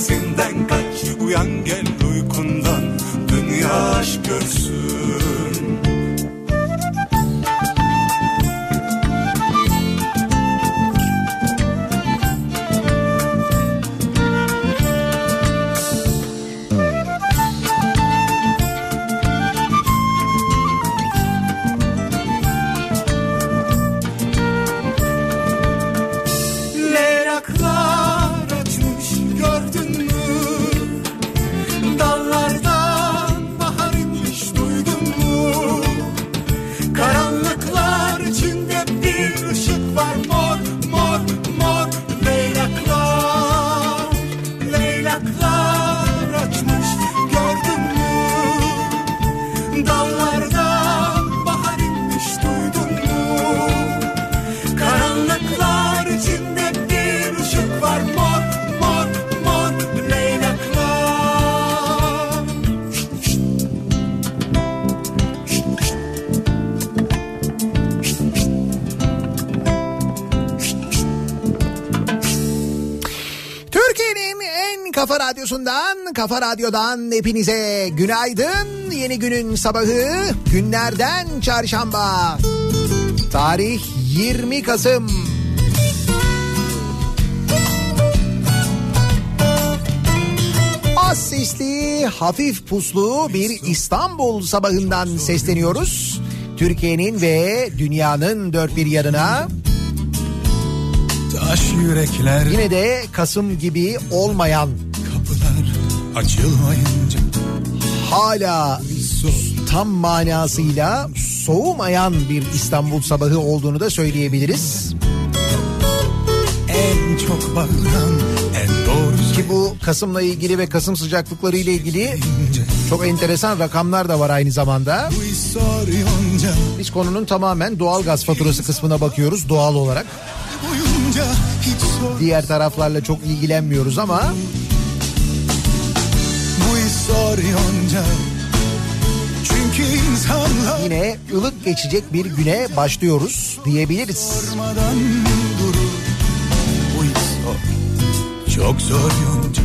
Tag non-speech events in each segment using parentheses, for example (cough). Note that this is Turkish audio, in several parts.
kafesinden kaç Uyan gel uykundan. Dünya aşk görsün kafa radyodan hepinize günaydın. Yeni günün sabahı günlerden çarşamba. Tarih 20 Kasım. Az sesli, hafif puslu bir İstanbul sabahından sesleniyoruz. Türkiye'nin ve dünyanın dört bir yanına. Taş yürekler Yine de Kasım gibi olmayan açılmayınca hala tam manasıyla soğumayan bir İstanbul sabahı olduğunu da söyleyebiliriz. en çok bağıran en doğru Ki bu Kasım'la ilgili ve Kasım sıcaklıkları ile ilgili çok enteresan rakamlar da var aynı zamanda. Biz konunun tamamen doğal gaz faturası kısmına bakıyoruz doğal olarak. Diğer taraflarla çok ilgilenmiyoruz ama soruyorunca Çünkü insanlar yine ılık geçecek bir güne başlıyoruz diyebiliriz. Çok zor yonca.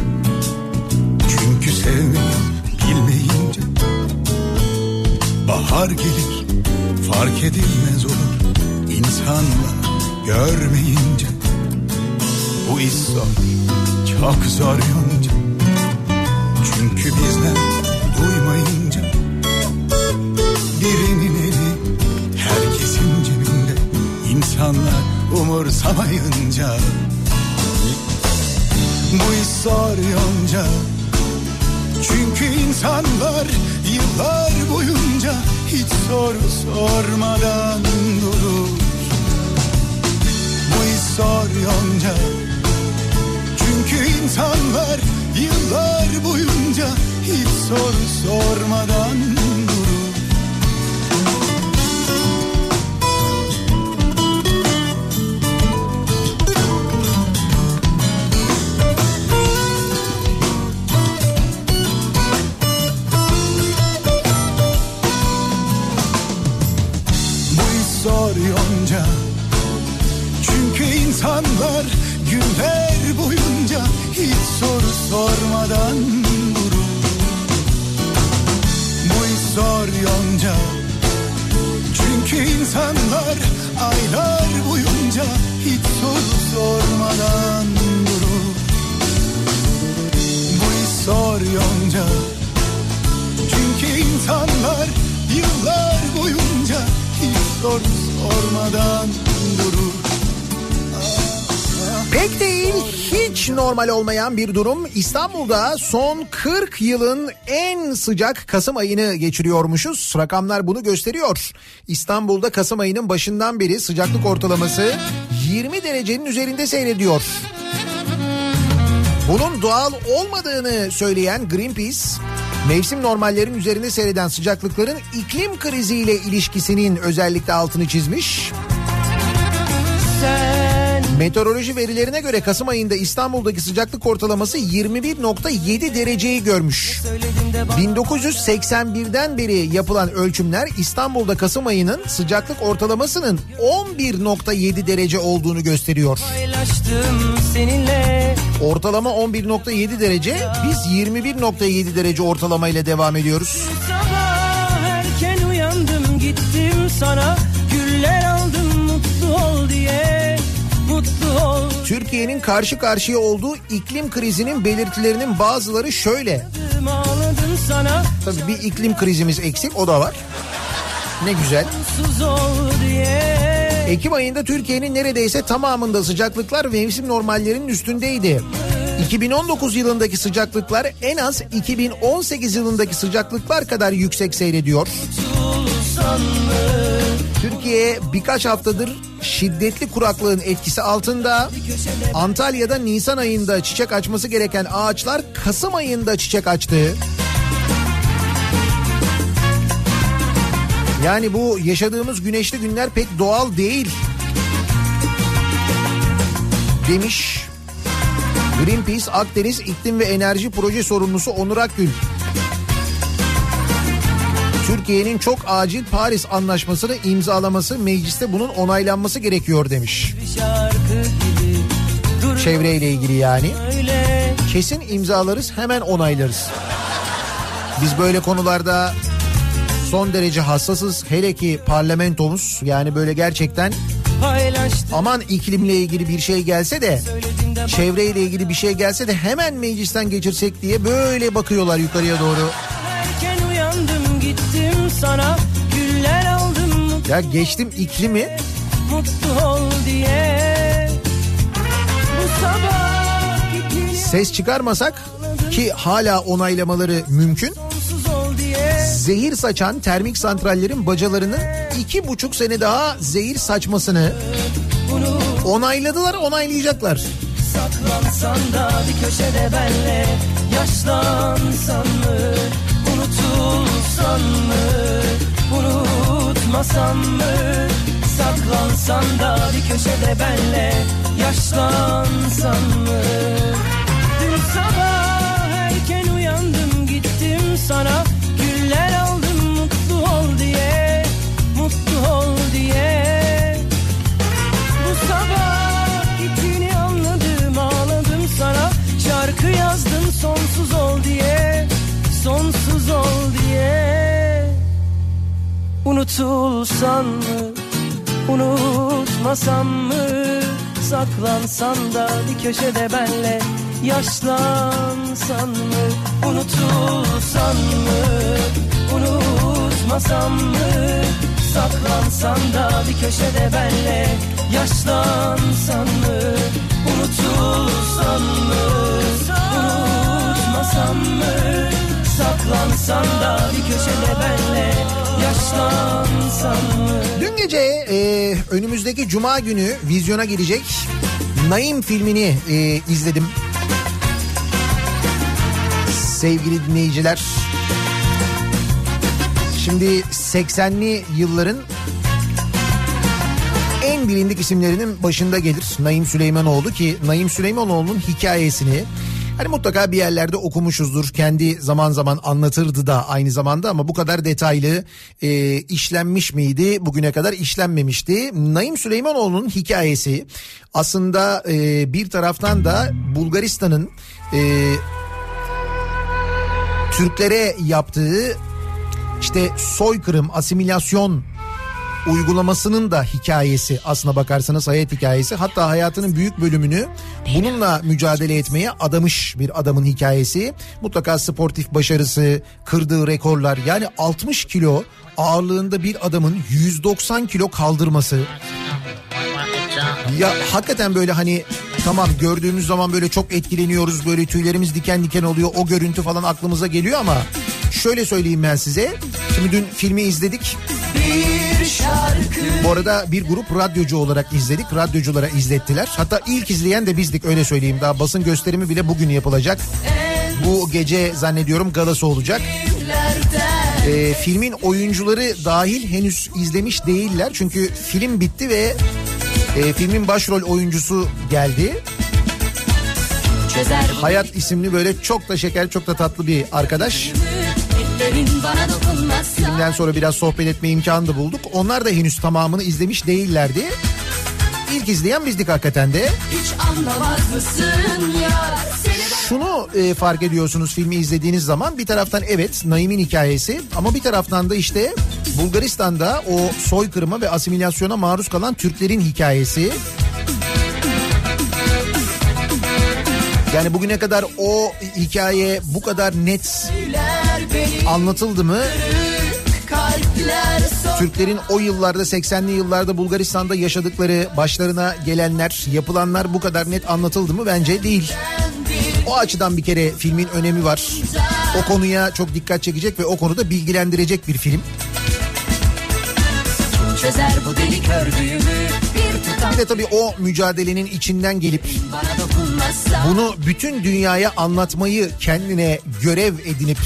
Çünkü sevmeyi bilmeyince. Bahar gelir fark edilmez olur. İnsanlar görmeyince. Bu iş zor. Çok zor yonca Çünkü bizler duymayınca Birinin eli herkesin cebinde. İnsanlar umursamayınca Bu iş zor yonca. Çünkü insanlar yıllar boyunca hiç soru sormadan durur. Bu his sor yonca. Çünkü insanlar yıllar boyunca hiç soru sormadan soru sormadan durur. Bu zor yonca. Çünkü insanlar aylar boyunca hiç soru sormadan durur. Bu zor yonca. Çünkü insanlar yıllar boyunca hiç soru sormadan. Pek değil hiç normal olmayan bir durum. İstanbul'da son 40 yılın en sıcak Kasım ayını geçiriyormuşuz. Rakamlar bunu gösteriyor. İstanbul'da Kasım ayının başından beri sıcaklık ortalaması 20 derecenin üzerinde seyrediyor. Bunun doğal olmadığını söyleyen Greenpeace, mevsim normallerin üzerinde seyreden sıcaklıkların iklim kriziyle ilişkisinin özellikle altını çizmiş. Meteoroloji verilerine göre Kasım ayında İstanbul'daki sıcaklık ortalaması 21.7 dereceyi görmüş. 1981'den beri yapılan ölçümler İstanbul'da Kasım ayının sıcaklık ortalamasının 11.7 derece olduğunu gösteriyor. Ortalama 11.7 derece, biz 21.7 derece ortalama ile devam ediyoruz. Sabah erken uyandım gittim sana Türkiye'nin karşı karşıya olduğu iklim krizinin belirtilerinin bazıları şöyle. Tabii bir iklim krizimiz eksik o da var. Ne güzel. Ekim ayında Türkiye'nin neredeyse tamamında sıcaklıklar mevsim normallerinin üstündeydi. 2019 yılındaki sıcaklıklar en az 2018 yılındaki sıcaklıklar kadar yüksek seyrediyor. Türkiye birkaç haftadır şiddetli kuraklığın etkisi altında. Antalya'da Nisan ayında çiçek açması gereken ağaçlar Kasım ayında çiçek açtı. Yani bu yaşadığımız güneşli günler pek doğal değil. Demiş Greenpeace Akdeniz İklim ve Enerji Proje Sorumlusu Onur Akgül. Türkiye'nin çok acil Paris Anlaşması'nı imzalaması, mecliste bunun onaylanması gerekiyor demiş. Çevreyle ilgili yani. Kesin imzalarız, hemen onaylarız. Biz böyle konularda son derece hassasız. Hele ki parlamentomuz yani böyle gerçekten aman iklimle ilgili bir şey gelse de çevreyle ilgili bir şey gelse de hemen meclisten geçirsek diye böyle bakıyorlar yukarıya doğru. Sana Güller aldım. Mutlu, Ya geçtim iklimi. Mutlu ol diye. Bu sabah ses çıkarmasak ki hala onaylamaları mümkün. Zehir saçan termik santrallerin bacalarının iki buçuk sene daha zehir saçmasını onayladılar onaylayacaklar. Saklansan da bir köşede benle Yaşlansan mı Unutulsan mı? Unutmasan mı? Saklansan da bir köşede benle Yaşlansan mı? Dün sabah erken uyandım gittim sana. Güller aldım mutlu ol diye Mutlu ol diye. Bu sabah gittiğini anladım ağladım sana. Şarkı yazdım sonsuz ol diye Sonsuz Unutulsan mı? Unutmasam mı? Saklansan da bir köşede benle Yaşlansan mı? Unutulsan mı? Unutmasam mı? Saklansan da bir köşede benle Yaşlansan mı? Unutulsan mı? Unutmasam mı? Saklansan da bir köşede Dün gece e, önümüzdeki cuma günü vizyona girecek Naim filmini e, izledim. Sevgili dinleyiciler. Şimdi 80'li yılların en bilindik isimlerinin başında gelir Naim Süleymanoğlu ki Naim Süleymanoğlu'nun hikayesini Hani mutlaka bir yerlerde okumuşuzdur. Kendi zaman zaman anlatırdı da aynı zamanda ama bu kadar detaylı e, işlenmiş miydi? Bugüne kadar işlenmemişti. Naim Süleymanoğlu'nun hikayesi aslında e, bir taraftan da Bulgaristan'ın e, Türklere yaptığı işte soykırım, asimilasyon uygulamasının da hikayesi aslına bakarsanız hayat hikayesi. Hatta hayatının büyük bölümünü bununla mücadele etmeye adamış bir adamın hikayesi. Mutlaka sportif başarısı, kırdığı rekorlar yani 60 kilo ağırlığında bir adamın 190 kilo kaldırması. Ya hakikaten böyle hani tamam gördüğümüz zaman böyle çok etkileniyoruz böyle tüylerimiz diken diken oluyor o görüntü falan aklımıza geliyor ama şöyle söyleyeyim ben size. Şimdi dün filmi izledik. Bu arada bir grup radyocu olarak izledik. Radyoculara izlettiler. Hatta ilk izleyen de bizdik öyle söyleyeyim. Daha basın gösterimi bile bugün yapılacak. Bu gece zannediyorum galası olacak. Ee, filmin oyuncuları dahil henüz izlemiş değiller. Çünkü film bitti ve e, filmin başrol oyuncusu geldi. Çözer Hayat isimli böyle çok da şeker çok da tatlı bir arkadaş. dokunmazsa Filmden sonra biraz sohbet etme imkanı da bulduk. Onlar da henüz tamamını izlemiş değillerdi. İlk izleyen bizdik hakikaten de. Şunu e, fark ediyorsunuz filmi izlediğiniz zaman bir taraftan evet Naim'in hikayesi ama bir taraftan da işte Bulgaristan'da o soykırıma ve asimilasyona maruz kalan Türklerin hikayesi. Yani bugüne kadar o hikaye bu kadar net anlatıldı mı? Türklerin o yıllarda 80'li yıllarda Bulgaristan'da yaşadıkları başlarına gelenler yapılanlar bu kadar net anlatıldı mı? Bence değil. O açıdan bir kere filmin önemi var. O konuya çok dikkat çekecek ve o konuda bilgilendirecek bir film. çözer bu örgüyümü bir de tabii o mücadelenin içinden gelip bunu bütün dünyaya anlatmayı kendine görev edinip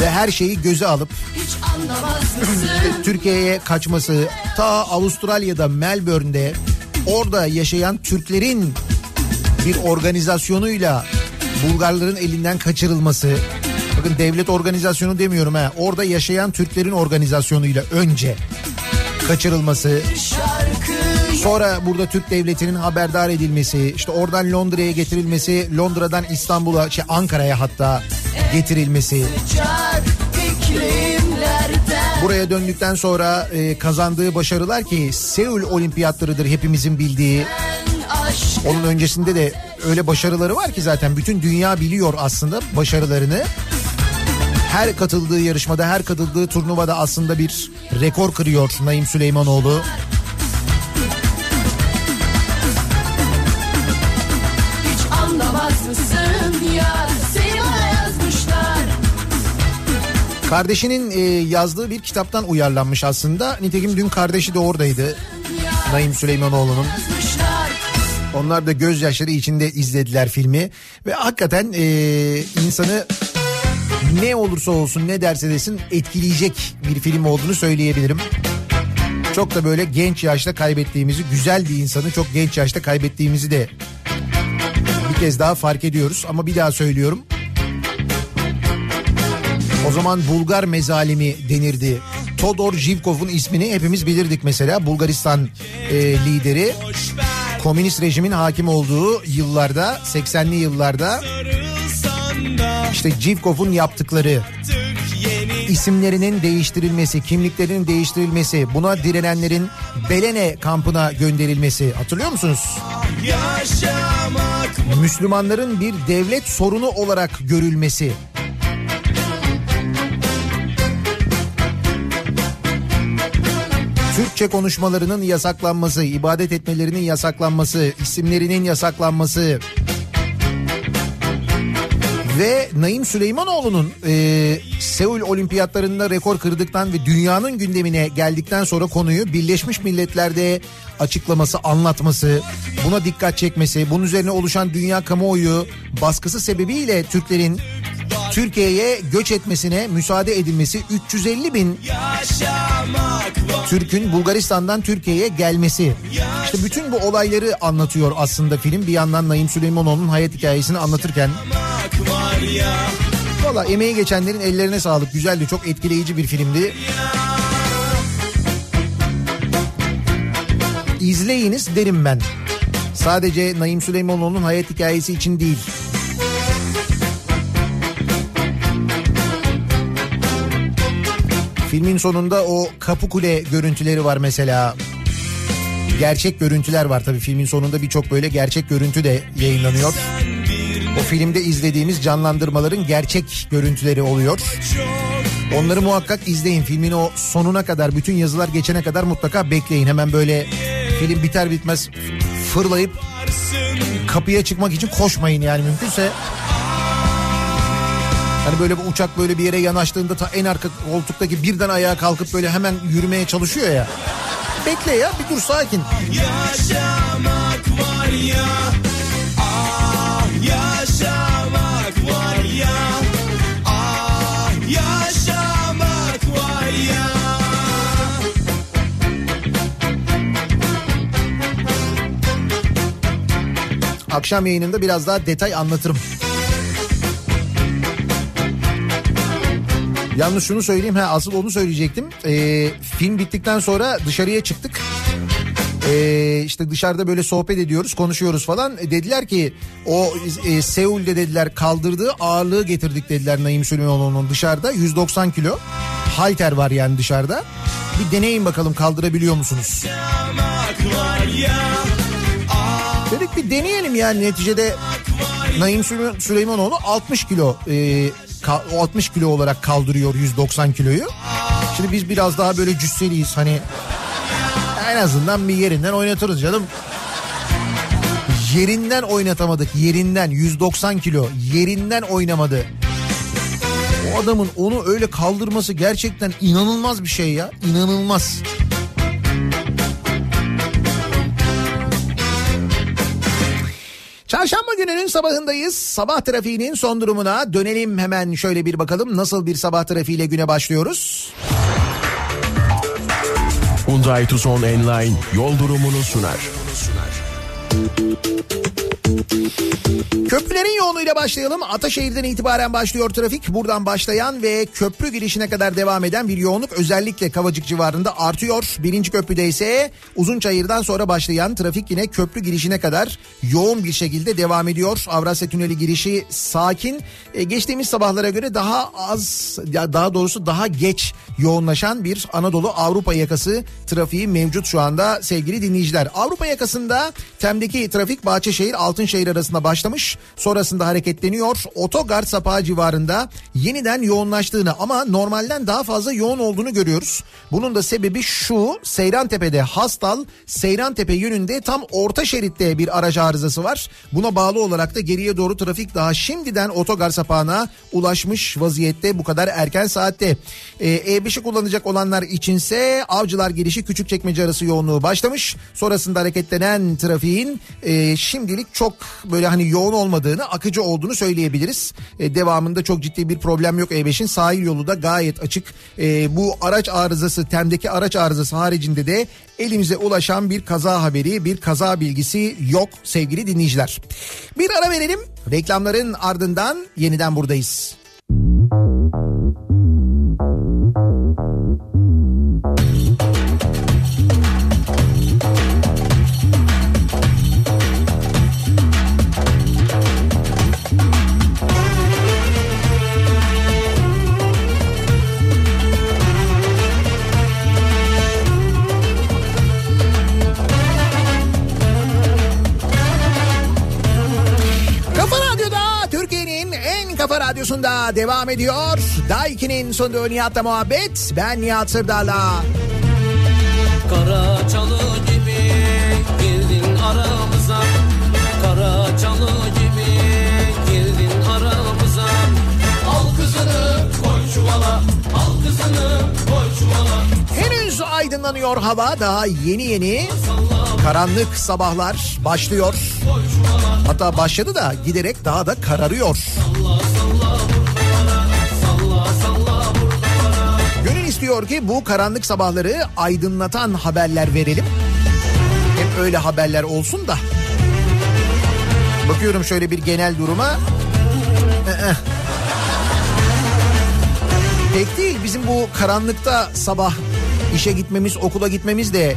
ve her şeyi göze alıp? (laughs) Türkiye'ye kaçması, ta Avustralya'da Melbourne'de orada yaşayan Türklerin bir organizasyonuyla Bulgarların elinden kaçırılması. Bakın devlet organizasyonu demiyorum ha. Orada yaşayan Türklerin organizasyonuyla önce kaçırılması. Sonra burada Türk devletinin haberdar edilmesi, işte oradan Londra'ya getirilmesi, Londra'dan İstanbul'a, şey Ankara'ya hatta getirilmesi. Buraya döndükten sonra e, kazandığı başarılar ki Seul olimpiyatlarıdır hepimizin bildiği. Onun öncesinde de öyle başarıları var ki zaten bütün dünya biliyor aslında başarılarını. Her katıldığı yarışmada, her katıldığı turnuvada aslında bir rekor kırıyor Naim Süleymanoğlu. hiç Kardeşinin e, yazdığı bir kitaptan uyarlanmış aslında. Nitekim dün kardeşi de oradaydı. Naim Süleymanoğlu'nun. Onlar da gözyaşları içinde izlediler filmi. Ve hakikaten e, insanı ne olursa olsun ne derse desin etkileyecek bir film olduğunu söyleyebilirim. Çok da böyle genç yaşta kaybettiğimizi, güzel bir insanı çok genç yaşta kaybettiğimizi de bir kez daha fark ediyoruz. Ama bir daha söylüyorum. O zaman Bulgar mezalimi denirdi. Todor Zhivkov'un ismini hepimiz bilirdik mesela. Bulgaristan e, lideri. Komünist rejimin hakim olduğu yıllarda 80'li yıllarda işte Zhivkov'un yaptıkları isimlerinin değiştirilmesi, kimliklerinin değiştirilmesi, buna direnenlerin Belene kampına gönderilmesi hatırlıyor musunuz? Müslümanların bir devlet sorunu olarak görülmesi. Türkçe konuşmalarının yasaklanması, ibadet etmelerinin yasaklanması, isimlerinin yasaklanması. Ve Naim Süleymanoğlu'nun e, Seul olimpiyatlarında rekor kırdıktan ve dünyanın gündemine geldikten sonra konuyu Birleşmiş Milletler'de açıklaması, anlatması, buna dikkat çekmesi, bunun üzerine oluşan dünya kamuoyu baskısı sebebiyle Türklerin Türkiye'ye göç etmesine müsaade edilmesi 350 bin Türk'ün Bulgaristan'dan Türkiye'ye gelmesi. İşte bütün bu olayları anlatıyor aslında film. Bir yandan Naim Süleymanoğlu'nun hayat hikayesini anlatırken. Valla emeği geçenlerin ellerine sağlık. Güzeldi, çok etkileyici bir filmdi. İzleyiniz derim ben. Sadece Naim Süleymanoğlu'nun hayat hikayesi için değil. Filmin sonunda o kapı kule görüntüleri var mesela. Gerçek görüntüler var tabii filmin sonunda birçok böyle gerçek görüntü de yayınlanıyor. O filmde izlediğimiz canlandırmaların gerçek görüntüleri oluyor. Onları muhakkak izleyin. Filmin o sonuna kadar bütün yazılar geçene kadar mutlaka bekleyin. Hemen böyle film biter bitmez fırlayıp kapıya çıkmak için koşmayın yani mümkünse. Hani böyle bir uçak böyle bir yere yanaştığında ta en arka koltuktaki birden ayağa kalkıp böyle hemen yürümeye çalışıyor ya. Bekle ya bir dur sakin. Yaşamak var ya Ah yaşamak var ya Ah yaşamak var ya Akşam yayınında biraz daha detay anlatırım. Yalnız şunu söyleyeyim ha asıl onu söyleyecektim. Ee, film bittikten sonra dışarıya çıktık. Ee, işte dışarıda böyle sohbet ediyoruz konuşuyoruz falan. E, dediler ki o e, Seul'de dediler kaldırdığı ağırlığı getirdik dediler Naim Süleymanoğlu'nun dışarıda 190 kilo. Halter var yani dışarıda. Bir deneyin bakalım kaldırabiliyor musunuz? Dedik bir deneyelim yani neticede Naim Süley- Süleymanoğlu 60 kilo e, o 60 kilo olarak kaldırıyor 190 kiloyu. Şimdi biz biraz daha böyle cüsseliyiz hani en azından bir yerinden oynatırız canım. Yerinden oynatamadık yerinden 190 kilo yerinden oynamadı. O adamın onu öyle kaldırması gerçekten inanılmaz bir şey ya inanılmaz. Çarşamba gününün sabahındayız. Sabah trafiğinin son durumuna dönelim hemen şöyle bir bakalım nasıl bir sabah trafiğiyle güne başlıyoruz. Hyundai Tucson Enline yol durumunu sunar. Köprülerin yoğunluğuyla başlayalım. Ataşehir'den itibaren başlıyor trafik. Buradan başlayan ve köprü girişine kadar devam eden bir yoğunluk özellikle Kavacık civarında artıyor. Birinci köprüde ise Uzunçayır'dan sonra başlayan trafik yine köprü girişine kadar yoğun bir şekilde devam ediyor. Avrasya Tüneli girişi sakin. E, geçtiğimiz sabahlara göre daha az ya daha doğrusu daha geç yoğunlaşan bir Anadolu Avrupa yakası trafiği mevcut şu anda sevgili dinleyiciler. Avrupa yakasında Tem'deki trafik Bahçeşehir Altınşehir arasında başlamış. Sonrasında hareketleniyor. Otogar sapağı civarında yeniden yoğunlaştığını ama normalden daha fazla yoğun olduğunu görüyoruz. Bunun da sebebi şu Seyrantepe'de Hastal Seyrantepe yönünde tam orta şeritte bir araç arızası var. Buna bağlı olarak da geriye doğru trafik daha şimdiden otogar sapağına ulaşmış vaziyette bu kadar erken saatte. Ee, E5'i kullanacak olanlar içinse Avcılar girişi Küçükçekmece arası yoğunluğu başlamış. Sonrasında hareketlenen trafiğin e, şimdilik çok böyle hani yoğun olmadığını akıcı olduğunu söyleyebiliriz. E, devamında çok ciddi bir problem yok E5'in sahil yolu da gayet açık. E, bu araç arızası Tem'deki araç arızası haricinde de elimize ulaşan bir kaza haberi bir kaza bilgisi yok sevgili dinleyiciler. Bir ara verelim reklamların ardından yeniden buradayız. Kafa Radyosu'nda devam ediyor. Daiki'nin sonunda Nihat'la muhabbet. Ben Nihat Sırdar'la. Kara gibi girdin aramıza. Karaçalı gibi girdin aramıza. Al kızını koy çuvala. Al kızını koy çuvala. Henüz aydınlanıyor hava daha yeni yeni. Masallar Karanlık sabahlar başlıyor. Hatta başladı da giderek daha da kararıyor. Gönül istiyor ki bu karanlık sabahları aydınlatan haberler verelim. Hep öyle haberler olsun da. Bakıyorum şöyle bir genel duruma. Pek değil bizim bu karanlıkta sabah işe gitmemiz, okula gitmemiz de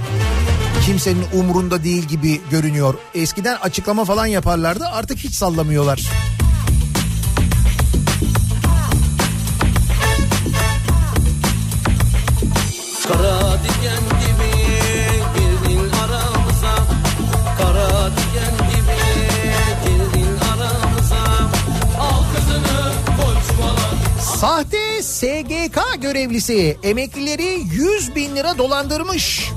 kimsenin umurunda değil gibi görünüyor. Eskiden açıklama falan yaparlardı artık hiç sallamıyorlar. Kara diken gibi girdin aramıza Kara diken gibi girdin aramıza Al kızını koy çuvala Sahte SGK görevlisi emeklileri 100 bin lira dolandırmış.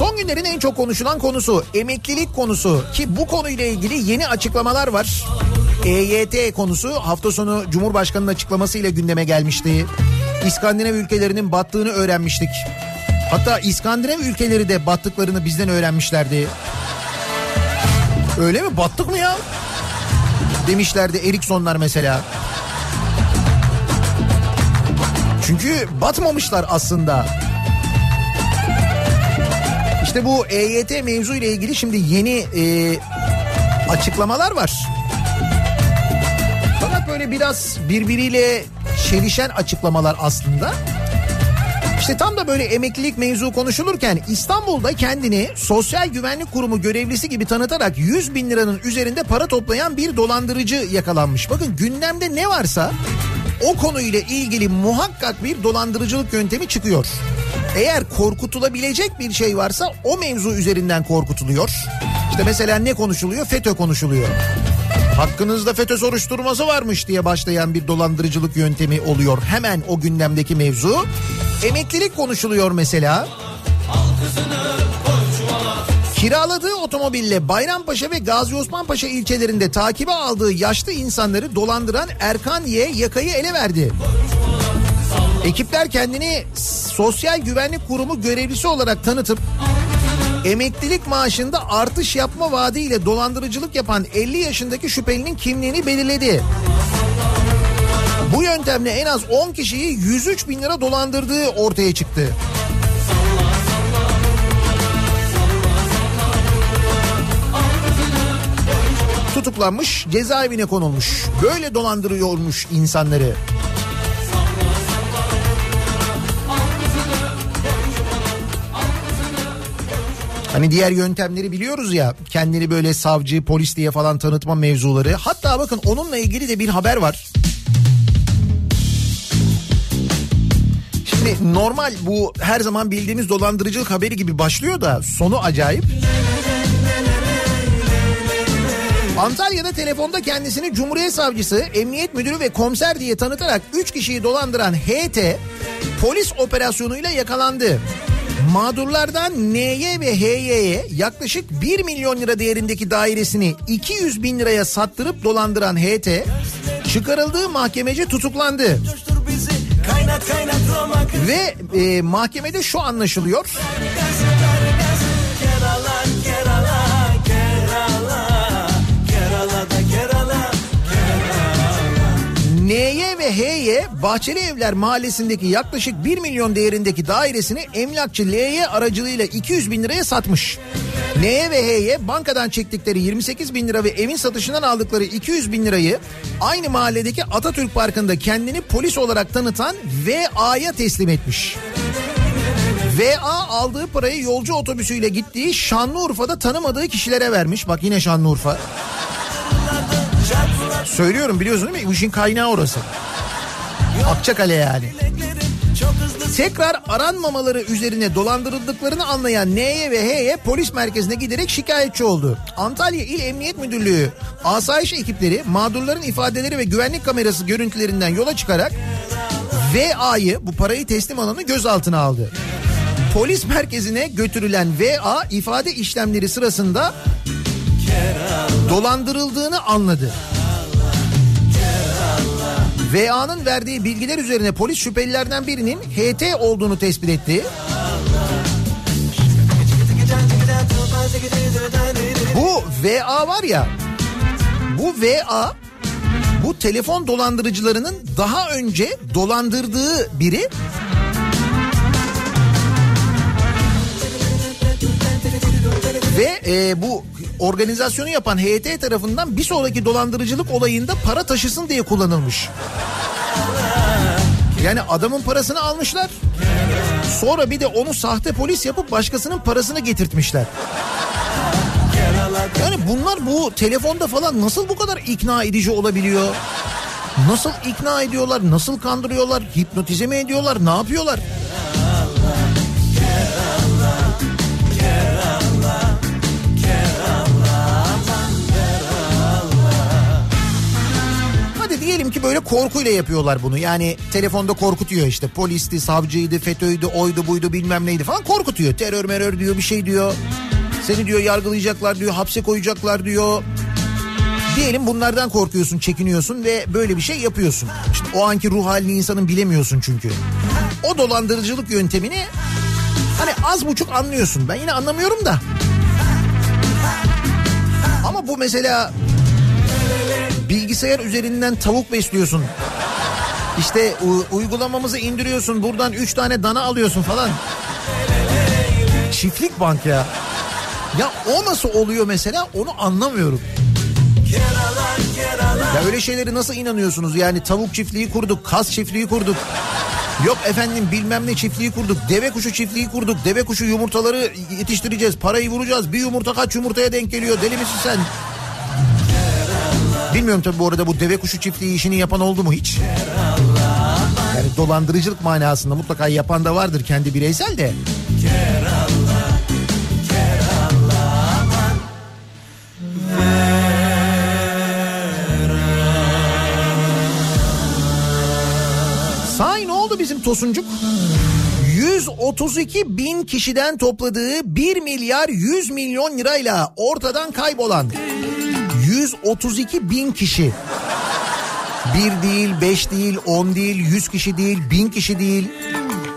Son günlerin en çok konuşulan konusu emeklilik konusu ki bu konuyla ilgili yeni açıklamalar var. EYT konusu hafta sonu Cumhurbaşkanı'nın açıklamasıyla gündeme gelmişti. İskandinav ülkelerinin battığını öğrenmiştik. Hatta İskandinav ülkeleri de battıklarını bizden öğrenmişlerdi. Öyle mi? Battık mı ya? Demişlerdi Ericssonlar mesela. Çünkü batmamışlar aslında. İşte bu EYT mevzu ile ilgili şimdi yeni e, açıklamalar var. Fakat böyle biraz birbiriyle çelişen açıklamalar aslında. İşte tam da böyle emeklilik mevzu konuşulurken İstanbul'da kendini Sosyal Güvenlik Kurumu görevlisi gibi tanıtarak 100 bin liranın üzerinde para toplayan bir dolandırıcı yakalanmış. Bakın gündemde ne varsa o konuyla ilgili muhakkak bir dolandırıcılık yöntemi çıkıyor. Eğer korkutulabilecek bir şey varsa o mevzu üzerinden korkutuluyor. İşte mesela ne konuşuluyor? FETÖ konuşuluyor. Hakkınızda FETÖ soruşturması varmış diye başlayan bir dolandırıcılık yöntemi oluyor. Hemen o gündemdeki mevzu. Emeklilik konuşuluyor mesela. Kiraladığı otomobille Bayrampaşa ve Gazi Osman Paşa ilçelerinde takibe aldığı yaşlı insanları dolandıran Erkan Y yakayı ele verdi. Ekipler kendini Sosyal Güvenlik Kurumu görevlisi olarak tanıtıp emeklilik maaşında artış yapma vaadiyle dolandırıcılık yapan 50 yaşındaki şüphelinin kimliğini belirledi. Bu yöntemle en az 10 kişiyi 103 bin lira dolandırdığı ortaya çıktı. Tutuklanmış, cezaevine konulmuş. Böyle dolandırıyormuş insanları. Hani diğer yöntemleri biliyoruz ya kendini böyle savcı polis diye falan tanıtma mevzuları. Hatta bakın onunla ilgili de bir haber var. Şimdi normal bu her zaman bildiğimiz dolandırıcılık haberi gibi başlıyor da sonu acayip. Antalya'da telefonda kendisini Cumhuriyet Savcısı, Emniyet Müdürü ve komiser diye tanıtarak 3 kişiyi dolandıran HT polis operasyonuyla yakalandı. Mağdurlardan N'ye ve H'ye yaklaşık 1 milyon lira değerindeki dairesini 200 bin liraya sattırıp dolandıran HT çıkarıldığı mahkemece tutuklandı. Ve e, mahkemede şu anlaşılıyor. N'ye ve H'ye Bahçeli Evler Mahallesi'ndeki yaklaşık 1 milyon değerindeki dairesini emlakçı L'ye aracılığıyla 200 bin liraya satmış. N'ye ve H'ye bankadan çektikleri 28 bin lira ve evin satışından aldıkları 200 bin lirayı aynı mahalledeki Atatürk Parkı'nda kendini polis olarak tanıtan VA'ya teslim etmiş. VA aldığı parayı yolcu otobüsüyle gittiği Şanlıurfa'da tanımadığı kişilere vermiş. Bak yine Şanlıurfa. Söylüyorum biliyorsun değil mi? Bu işin kaynağı orası. Akçakale yani. Tekrar aranmamaları üzerine dolandırıldıklarını anlayan N'ye ve H'ye polis merkezine giderek şikayetçi oldu. Antalya İl Emniyet Müdürlüğü asayiş ekipleri mağdurların ifadeleri ve güvenlik kamerası görüntülerinden yola çıkarak VA'yı bu parayı teslim alanı gözaltına aldı. Polis merkezine götürülen VA ifade işlemleri sırasında dolandırıldığını anladı. VA'nın verdiği bilgiler üzerine polis şüphelilerden birinin HT olduğunu tespit etti. Bu VA var ya bu VA bu telefon dolandırıcılarının daha önce dolandırdığı biri ve e, bu organizasyonu yapan HT tarafından bir sonraki dolandırıcılık olayında para taşısın diye kullanılmış. Yani adamın parasını almışlar. Sonra bir de onu sahte polis yapıp başkasının parasını getirtmişler. Yani bunlar bu telefonda falan nasıl bu kadar ikna edici olabiliyor? Nasıl ikna ediyorlar? Nasıl kandırıyorlar? Hipnotize mi ediyorlar? Ne yapıyorlar? Diyelim ki böyle korkuyla yapıyorlar bunu. Yani telefonda korkutuyor işte. Polisti, savcıydı, FETÖ'ydü, oydu, buydu bilmem neydi falan korkutuyor. Terör merör diyor bir şey diyor. Seni diyor yargılayacaklar diyor, hapse koyacaklar diyor. Diyelim bunlardan korkuyorsun, çekiniyorsun ve böyle bir şey yapıyorsun. İşte o anki ruh halini insanın bilemiyorsun çünkü. O dolandırıcılık yöntemini hani az buçuk anlıyorsun. Ben yine anlamıyorum da. Ama bu mesela bilgisayar üzerinden tavuk besliyorsun. İşte uygulamamızı indiriyorsun buradan 3 tane dana alıyorsun falan. Çiftlik bank ya. Ya o nasıl oluyor mesela onu anlamıyorum. Ya öyle şeyleri nasıl inanıyorsunuz? Yani tavuk çiftliği kurduk, kas çiftliği kurduk. Yok efendim bilmem ne çiftliği kurduk. Deve kuşu çiftliği kurduk. Deve kuşu yumurtaları yetiştireceğiz. Parayı vuracağız. Bir yumurta kaç yumurtaya denk geliyor? Deli misin sen? Bilmiyorum tabii bu arada bu deve kuşu çiftliği işini yapan oldu mu hiç? Yani dolandırıcılık manasında mutlaka yapan da vardır kendi bireysel de. Sahi ne oldu bizim Tosuncuk? 132 bin kişiden topladığı 1 milyar 100 milyon lirayla ortadan kaybolan 132 bin kişi. Bir değil, beş değil, on değil, yüz kişi değil, bin kişi değil.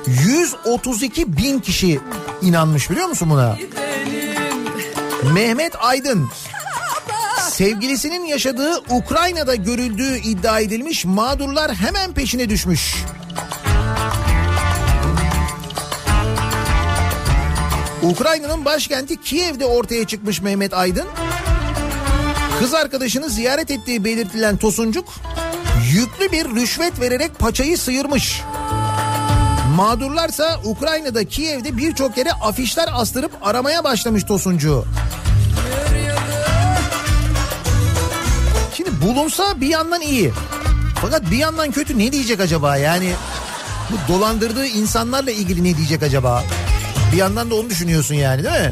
132 bin kişi inanmış biliyor musun buna? Mehmet Aydın sevgilisinin yaşadığı Ukrayna'da görüldüğü iddia edilmiş mağdurlar hemen peşine düşmüş. Ukrayna'nın başkenti Kiev'de ortaya çıkmış Mehmet Aydın. Kız arkadaşını ziyaret ettiği belirtilen Tosuncuk yüklü bir rüşvet vererek paçayı sıyırmış. Mağdurlarsa Ukrayna'da Kiev'de birçok yere afişler astırıp aramaya başlamış Tosuncuğu. Şimdi bulunsa bir yandan iyi. Fakat bir yandan kötü ne diyecek acaba? Yani bu dolandırdığı insanlarla ilgili ne diyecek acaba? Bir yandan da onu düşünüyorsun yani değil mi?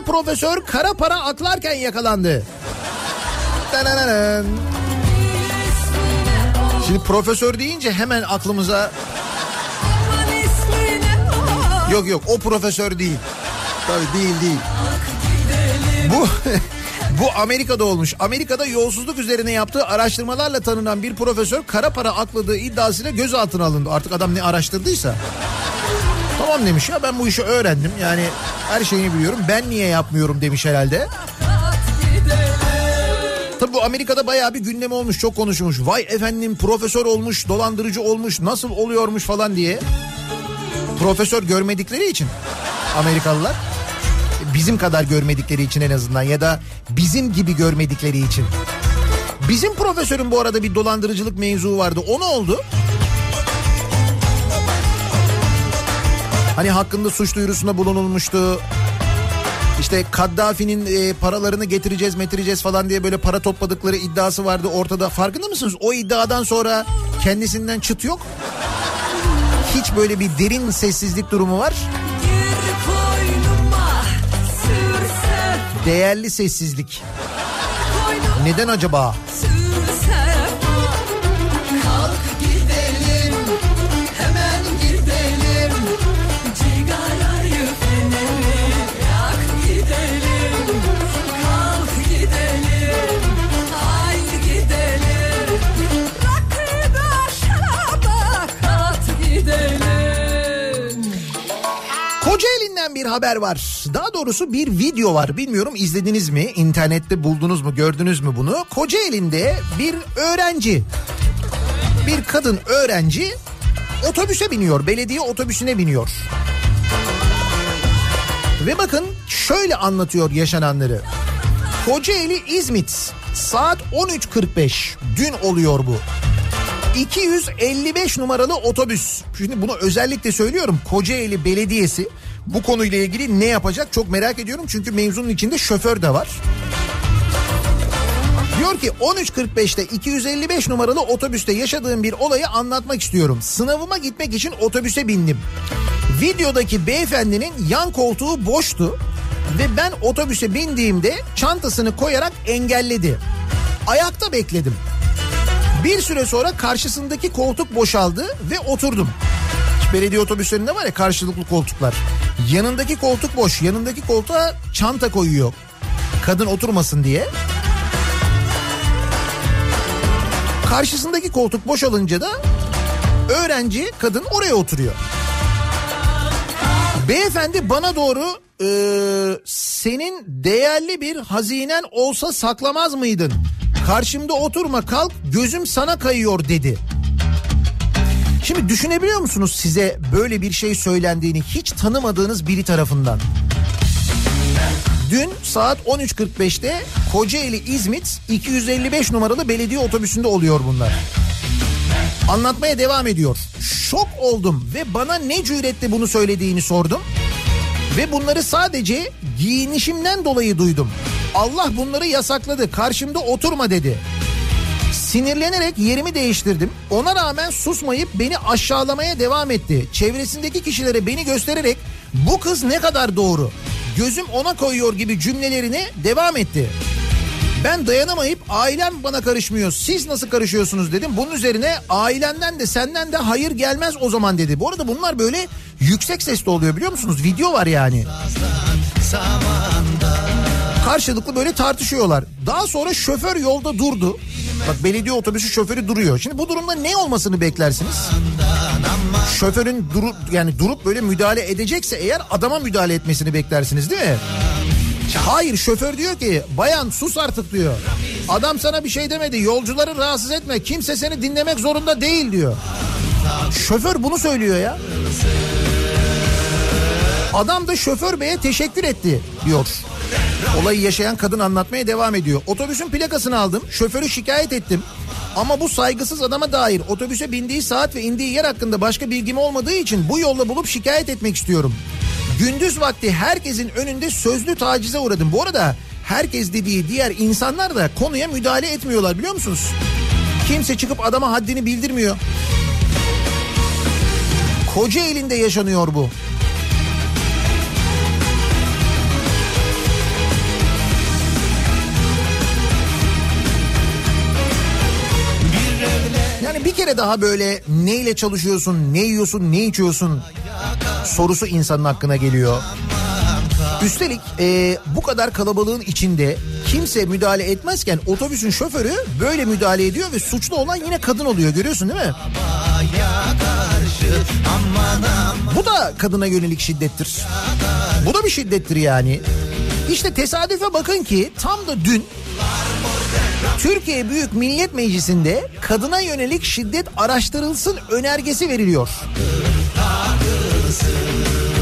Profesör kara para aklarken yakalandı. Şimdi profesör deyince hemen aklımıza yok yok o profesör değil. Tabii değil değil. Bu (laughs) bu Amerika'da olmuş. Amerika'da yolsuzluk üzerine yaptığı araştırmalarla tanınan bir profesör kara para akladığı iddiasıyla gözaltına alındı. Artık adam ne araştırdıysa. Tamam demiş ya ben bu işi öğrendim. Yani her şeyini biliyorum. Ben niye yapmıyorum demiş herhalde. Tabii bu Amerika'da bayağı bir gündem olmuş, çok konuşulmuş. Vay efendim profesör olmuş, dolandırıcı olmuş, nasıl oluyormuş falan diye. Profesör görmedikleri için Amerikalılar bizim kadar görmedikleri için en azından ya da bizim gibi görmedikleri için. Bizim profesörün bu arada bir dolandırıcılık mevzu vardı. O ne oldu? Hani hakkında suç duyurusunda bulunulmuştu. İşte Kaddafi'nin e, paralarını getireceğiz metireceğiz falan diye böyle para topladıkları iddiası vardı ortada. Farkında mısınız? O iddiadan sonra kendisinden çıt yok. Hiç böyle bir derin sessizlik durumu var. Değerli sessizlik. Neden acaba? sürse bir haber var. Daha doğrusu bir video var. Bilmiyorum izlediniz mi? İnternette buldunuz mu? Gördünüz mü bunu? Kocaeli'nde bir öğrenci, bir kadın öğrenci otobüse biniyor. Belediye otobüsüne biniyor. Ve bakın şöyle anlatıyor yaşananları. Kocaeli İzmit saat 13.45 dün oluyor bu. 255 numaralı otobüs. Şimdi bunu özellikle söylüyorum. Kocaeli Belediyesi bu konuyla ilgili ne yapacak çok merak ediyorum. Çünkü mevzunun içinde şoför de var. Diyor ki 13.45'te 255 numaralı otobüste yaşadığım bir olayı anlatmak istiyorum. Sınavıma gitmek için otobüse bindim. Videodaki beyefendinin yan koltuğu boştu ve ben otobüse bindiğimde çantasını koyarak engelledi. Ayakta bekledim. Bir süre sonra karşısındaki koltuk boşaldı ve oturdum. Belediye otobüslerinde var ya karşılıklı koltuklar. Yanındaki koltuk boş. Yanındaki koltuğa çanta koyuyor. Kadın oturmasın diye. Karşısındaki koltuk boşalınca da öğrenci kadın oraya oturuyor. Beyefendi bana doğru "Ee, senin değerli bir hazinen olsa saklamaz mıydın? Karşımda oturma kalk gözüm sana kayıyor dedi. Şimdi düşünebiliyor musunuz size böyle bir şey söylendiğini hiç tanımadığınız biri tarafından? Dün saat 13.45'te Kocaeli İzmit 255 numaralı belediye otobüsünde oluyor bunlar. Anlatmaya devam ediyor. Şok oldum ve bana ne cüretle bunu söylediğini sordum. Ve bunları sadece giyinişimden dolayı duydum. Allah bunları yasakladı. Karşımda oturma dedi. Sinirlenerek yerimi değiştirdim. Ona rağmen susmayıp beni aşağılamaya devam etti. Çevresindeki kişilere beni göstererek bu kız ne kadar doğru. Gözüm ona koyuyor gibi cümlelerini devam etti. Ben dayanamayıp ailem bana karışmıyor. Siz nasıl karışıyorsunuz dedim. Bunun üzerine ailenden de senden de hayır gelmez o zaman dedi. Bu arada bunlar böyle yüksek sesli oluyor biliyor musunuz? Video var yani. Karşılıklı böyle tartışıyorlar. Daha sonra şoför yolda durdu. Bak belediye otobüsü şoförü duruyor. Şimdi bu durumda ne olmasını beklersiniz? Şoförün durup yani durup böyle müdahale edecekse eğer adama müdahale etmesini beklersiniz değil mi? Hayır şoför diyor ki bayan sus artık diyor. Adam sana bir şey demedi yolcuları rahatsız etme kimse seni dinlemek zorunda değil diyor. Şoför bunu söylüyor ya. Adam da şoför beye teşekkür etti diyor. Olayı yaşayan kadın anlatmaya devam ediyor. Otobüsün plakasını aldım. Şoförü şikayet ettim. Ama bu saygısız adama dair otobüse bindiği saat ve indiği yer hakkında başka bilgim olmadığı için bu yolla bulup şikayet etmek istiyorum. Gündüz vakti herkesin önünde sözlü tacize uğradım. Bu arada herkes dediği diğer insanlar da konuya müdahale etmiyorlar biliyor musunuz? Kimse çıkıp adama haddini bildirmiyor. Koca elinde yaşanıyor bu. Yani bir kere daha böyle neyle çalışıyorsun, ne yiyorsun, ne içiyorsun sorusu insanın hakkına geliyor. Üstelik e, bu kadar kalabalığın içinde kimse müdahale etmezken otobüsün şoförü böyle müdahale ediyor ve suçlu olan yine kadın oluyor görüyorsun değil mi? Bu da kadına yönelik şiddettir. Bu da bir şiddettir yani. İşte tesadüfe bakın ki tam da dün Türkiye Büyük Millet Meclisi'nde kadına yönelik şiddet araştırılsın önergesi veriliyor.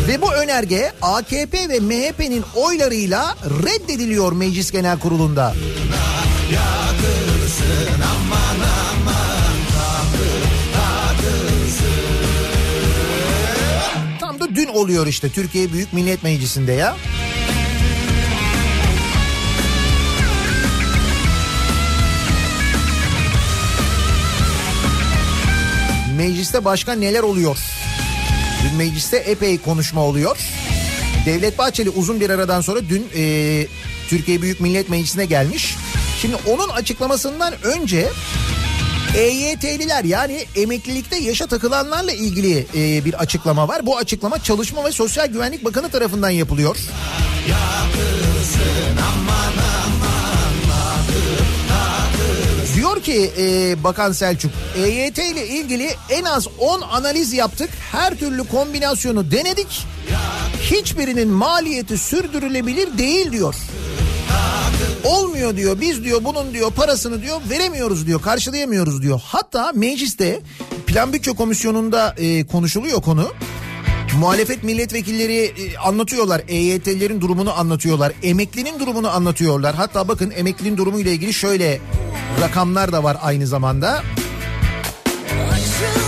Ve bu önerge AKP ve MHP'nin oylarıyla reddediliyor Meclis Genel Kurulu'nda. Oluyor işte Türkiye Büyük Millet Meclisi'nde ya. Mecliste başka neler oluyor? Dün mecliste epey konuşma oluyor. Devlet Bahçeli uzun bir aradan sonra dün e, Türkiye Büyük Millet Meclisi'ne gelmiş. Şimdi onun açıklamasından önce EYT'liler yani emeklilikte yaşa takılanlarla ilgili e, bir açıklama var. Bu açıklama Çalışma ve Sosyal Güvenlik Bakanı tarafından yapılıyor. Diyor ki e, Bakan Selçuk EYT ile ilgili en az 10 analiz yaptık. Her türlü kombinasyonu denedik. Hiçbirinin maliyeti sürdürülebilir değil diyor. Olmuyor diyor biz diyor bunun diyor parasını diyor veremiyoruz diyor karşılayamıyoruz diyor. Hatta mecliste plan bütçe komisyonunda e, konuşuluyor konu. Muhalefet milletvekilleri e, anlatıyorlar. EYT'lilerin durumunu anlatıyorlar. Emeklinin durumunu anlatıyorlar. Hatta bakın emeklinin durumu ile ilgili şöyle rakamlar da var aynı zamanda. Açılmış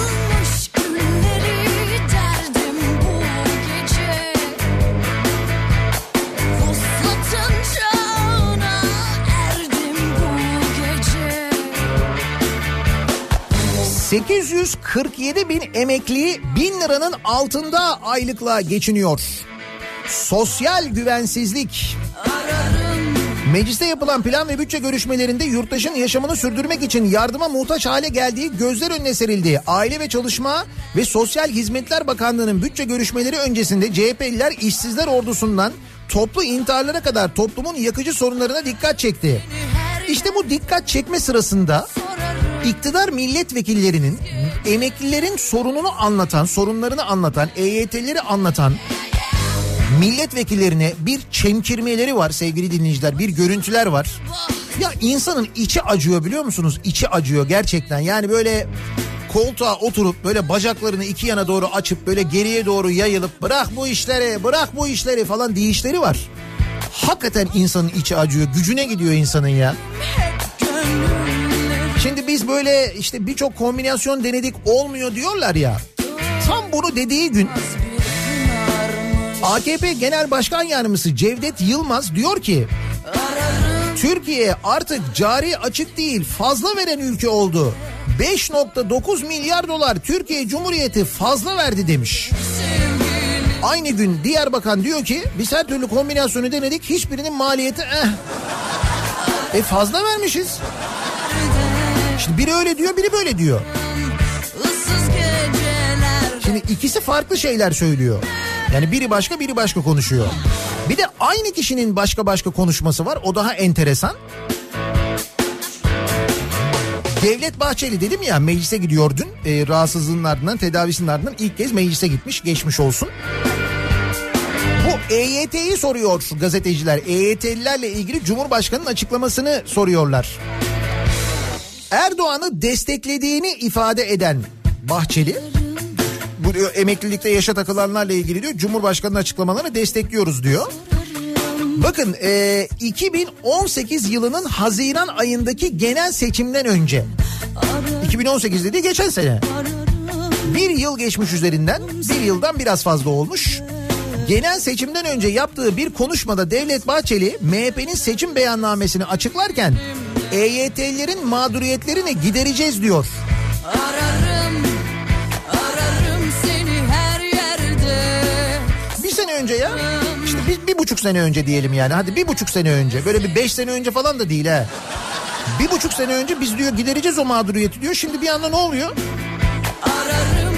847 bin emekli bin liranın altında aylıkla geçiniyor. Sosyal güvensizlik. Mecliste yapılan plan ve bütçe görüşmelerinde yurttaşın yaşamını sürdürmek için yardıma muhtaç hale geldiği gözler önüne serildi. Aile ve Çalışma ve Sosyal Hizmetler Bakanlığı'nın bütçe görüşmeleri öncesinde CHP'liler işsizler ordusundan toplu intiharlara kadar toplumun yakıcı sorunlarına dikkat çekti. İşte bu dikkat çekme sırasında iktidar milletvekillerinin emeklilerin sorununu anlatan, sorunlarını anlatan, EYT'leri anlatan milletvekillerine bir çemkirmeleri var sevgili dinleyiciler. Bir görüntüler var. Ya insanın içi acıyor biliyor musunuz? İçi acıyor gerçekten. Yani böyle koltuğa oturup böyle bacaklarını iki yana doğru açıp böyle geriye doğru yayılıp bırak bu işleri bırak bu işleri falan diyişleri var. Hakikaten insanın içi acıyor. Gücüne gidiyor insanın ya. Şimdi biz böyle işte birçok kombinasyon denedik olmuyor diyorlar ya. Tam bunu dediği gün AKP Genel Başkan Yardımcısı Cevdet Yılmaz diyor ki Türkiye artık cari açık değil fazla veren ülke oldu. 5.9 milyar dolar Türkiye Cumhuriyeti fazla verdi demiş. Aynı gün diğer bakan diyor ki biz her türlü kombinasyonu denedik hiçbirinin maliyeti eh. E fazla vermişiz. Şimdi biri öyle diyor biri böyle diyor. Şimdi ikisi farklı şeyler söylüyor. Yani biri başka biri başka konuşuyor. Bir de aynı kişinin başka başka konuşması var. O daha enteresan. Devlet Bahçeli dedim ya meclise gidiyor dün. E, rahatsızlığının ardından tedavisinin ardından ilk kez meclise gitmiş. Geçmiş olsun. Bu EYT'yi soruyor gazeteciler. EYT'lilerle ilgili Cumhurbaşkanı'nın açıklamasını soruyorlar. Erdoğan'ı desteklediğini ifade eden Bahçeli bu diyor, emeklilikte yaşa takılanlarla ilgili diyor Cumhurbaşkanı'nın açıklamalarını destekliyoruz diyor. Bakın e, 2018 yılının Haziran ayındaki genel seçimden önce 2018 dediği geçen sene bir yıl geçmiş üzerinden bir yıldan biraz fazla olmuş. Genel seçimden önce yaptığı bir konuşmada Devlet Bahçeli MHP'nin seçim beyannamesini açıklarken EYT'lilerin mağduriyetlerini gidereceğiz diyor. Ararım, ararım seni her yerde Bir sene önce ya. İşte bir, bir buçuk sene önce diyelim yani. Hadi bir buçuk sene önce. Böyle bir beş sene önce falan da değil ha. Bir buçuk sene önce biz diyor gidereceğiz o mağduriyeti diyor. Şimdi bir anda ne oluyor? Ararım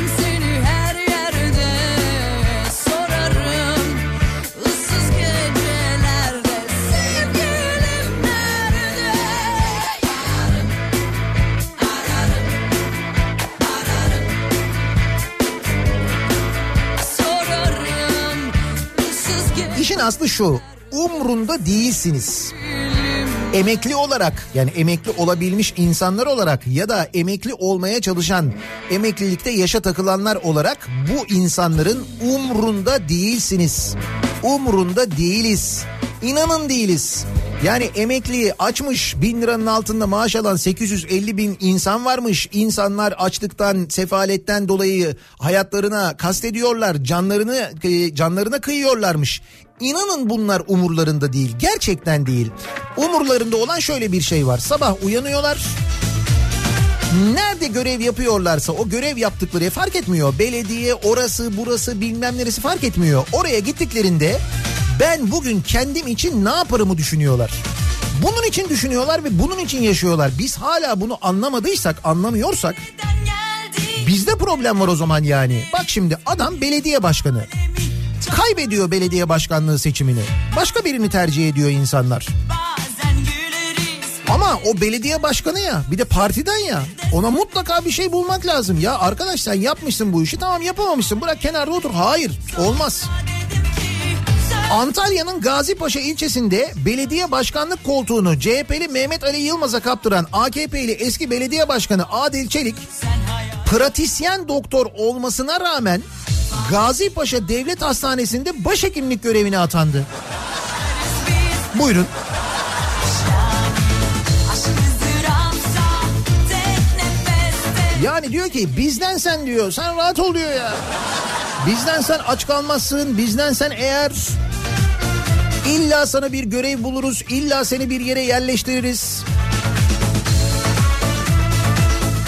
aslı şu. Umrunda değilsiniz. Emekli olarak yani emekli olabilmiş insanlar olarak ya da emekli olmaya çalışan emeklilikte yaşa takılanlar olarak bu insanların umrunda değilsiniz. Umrunda değiliz. İnanın değiliz. Yani emekliyi açmış bin liranın altında maaş alan 850 bin insan varmış. İnsanlar açlıktan, sefaletten dolayı hayatlarına kastediyorlar. Canlarını e, canlarına kıyıyorlarmış. İnanın bunlar umurlarında değil. Gerçekten değil. Umurlarında olan şöyle bir şey var. Sabah uyanıyorlar. Nerede görev yapıyorlarsa o görev yaptıkları fark etmiyor. Belediye orası burası bilmem neresi fark etmiyor. Oraya gittiklerinde ben bugün kendim için ne yaparımı düşünüyorlar. Bunun için düşünüyorlar ve bunun için yaşıyorlar. Biz hala bunu anlamadıysak, anlamıyorsak bizde problem var o zaman yani. Bak şimdi adam belediye başkanı. Kaybediyor belediye başkanlığı seçimini. Başka birini tercih ediyor insanlar. Ama o belediye başkanı ya bir de partiden ya ona mutlaka bir şey bulmak lazım. Ya arkadaş sen yapmışsın bu işi tamam yapamamışsın bırak kenarda otur. Hayır olmaz. Antalya'nın Gazipaşa ilçesinde belediye başkanlık koltuğunu CHP'li Mehmet Ali Yılmaz'a kaptıran AKP'li eski belediye başkanı Adil Çelik pratisyen doktor olmasına rağmen Gazipaşa Devlet Hastanesi'nde başhekimlik görevine atandı. Buyurun. Yani diyor ki bizden sen diyor sen rahat ol diyor ya. Bizden sen aç kalmazsın bizden sen eğer illa sana bir görev buluruz illa seni bir yere yerleştiririz.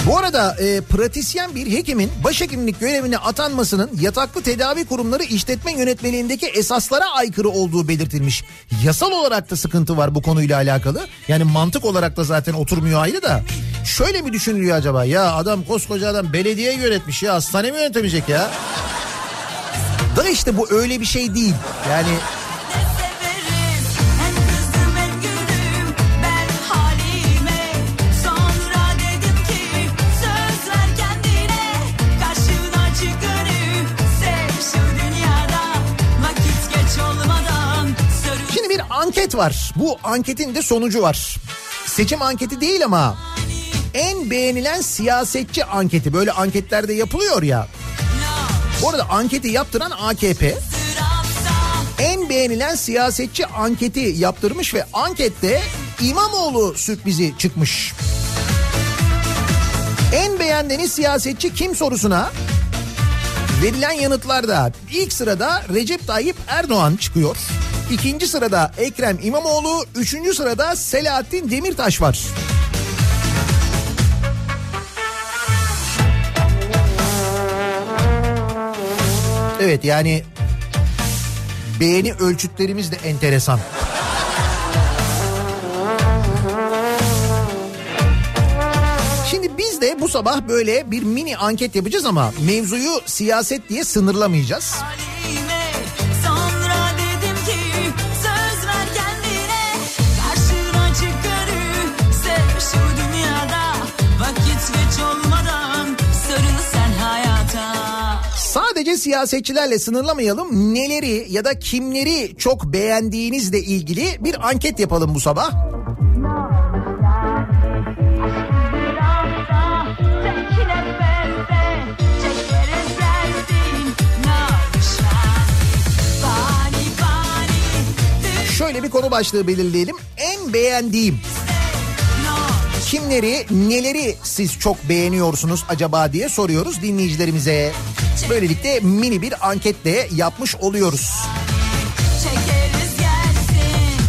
Bu arada e, pratisyen bir hekimin başhekimlik görevine atanmasının yataklı tedavi kurumları işletme yönetmeliğindeki esaslara aykırı olduğu belirtilmiş. Yasal olarak da sıkıntı var bu konuyla alakalı. Yani mantık olarak da zaten oturmuyor ayrı da. Şöyle mi düşünülüyor acaba? Ya adam koskoca adam belediye yönetmiş ya hastane mi yönetemeyecek ya? Da işte bu öyle bir şey değil. Yani var. Bu anketin de sonucu var. Seçim anketi değil ama en beğenilen siyasetçi anketi. Böyle anketlerde yapılıyor ya. Bu arada anketi yaptıran AKP. En beğenilen siyasetçi anketi yaptırmış ve ankette İmamoğlu sürprizi çıkmış. En beğendiğiniz siyasetçi kim sorusuna Verilen yanıtlarda ilk sırada Recep Tayyip Erdoğan çıkıyor. İkinci sırada Ekrem İmamoğlu, üçüncü sırada Selahattin Demirtaş var. Evet yani beğeni ölçütlerimiz de enteresan. Şimdi biz de bu sabah böyle bir mini anket yapacağız ama mevzuyu siyaset diye sınırlamayacağız. halime Sadece siyasetçilerle sınırlamayalım. Neleri ya da kimleri çok beğendiğinizle ilgili bir anket yapalım bu sabah. Şöyle bir konu başlığı belirleyelim. En beğendiğim kimleri, neleri siz çok beğeniyorsunuz acaba diye soruyoruz dinleyicilerimize. Böylelikle mini bir anket de yapmış oluyoruz.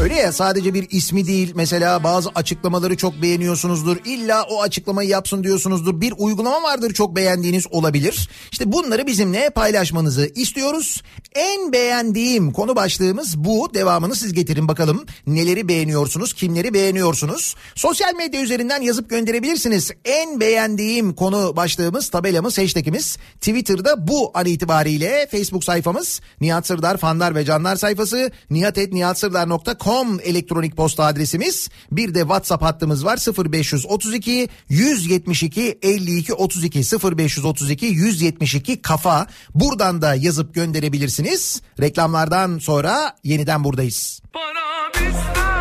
Öyle ya sadece bir ismi değil mesela bazı açıklamaları çok beğeniyorsunuzdur. İlla o açıklamayı yapsın diyorsunuzdur. Bir uygulama vardır çok beğendiğiniz olabilir. İşte bunları bizimle paylaşmanızı istiyoruz. En beğendiğim konu başlığımız bu. Devamını siz getirin bakalım. Neleri beğeniyorsunuz, kimleri beğeniyorsunuz? Sosyal medya üzerinden yazıp gönderebilirsiniz. En beğendiğim konu başlığımız, tabelamız, hashtagimiz Twitter'da bu an itibariyle Facebook sayfamız Nihat Sırdar fanlar ve canlar sayfası nihatetnihatsırdar.com elektronik posta adresimiz. Bir de WhatsApp hattımız var 0532 172 52 32 0532 172 kafa. Buradan da yazıp gönderebilirsiniz. Reklamlardan sonra yeniden buradayız. Para bizden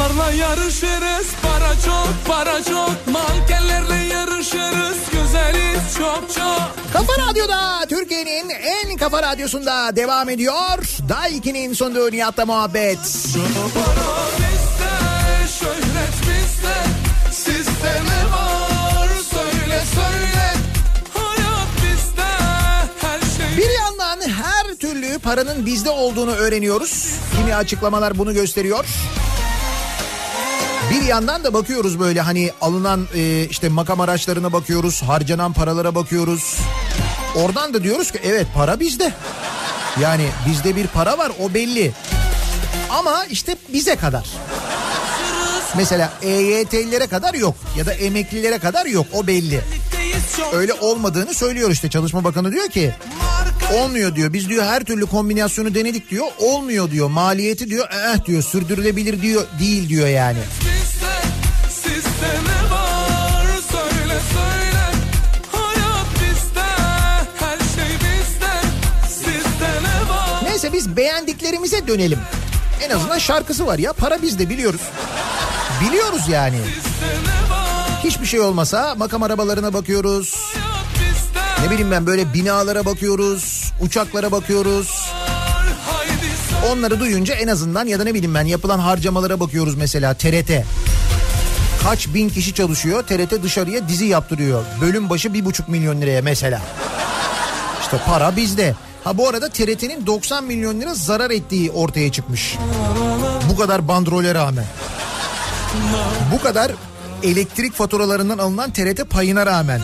Düşman Fanlarla yarışırız para çok para çok Mankenlerle yarışırız güzeliz çok çok Kafa Radyo'da Türkiye'nin en kafa radyosunda devam ediyor. Daiki'nin sunduğu Nihat'la muhabbet. Şey Bir yandan her türlü paranın bizde olduğunu öğreniyoruz. Kimi açıklamalar bunu gösteriyor. Bir yandan da bakıyoruz böyle hani alınan e, işte makam araçlarına bakıyoruz, harcanan paralara bakıyoruz. Oradan da diyoruz ki evet para bizde. Yani bizde bir para var o belli. Ama işte bize kadar. Mesela EYT'lilere kadar yok ya da emeklilere kadar yok o belli. Öyle olmadığını söylüyor işte Çalışma Bakanı diyor ki olmuyor diyor. Biz diyor her türlü kombinasyonu denedik diyor. Olmuyor diyor. Maliyeti diyor eh diyor sürdürülebilir diyor değil diyor yani. bizde Sizde ne var söyle söyle Hayat bizde her şey Neyse biz beğendiklerimize dönelim. En azından şarkısı var ya para bizde biliyoruz. Biliyoruz yani. Var Hiçbir şey olmasa makam arabalarına bakıyoruz. Ne bileyim ben böyle binalara bakıyoruz. Uçaklara bakıyoruz. Onları duyunca en azından ya da ne bileyim ben yapılan harcamalara bakıyoruz mesela TRT. Kaç bin kişi çalışıyor TRT dışarıya dizi yaptırıyor. Bölüm başı bir buçuk milyon liraya mesela. İşte para bizde. Ha bu arada TRT'nin 90 milyon lira zarar ettiği ortaya çıkmış. Bu kadar bandrole rağmen. Bu kadar elektrik faturalarından alınan TRT payına rağmen.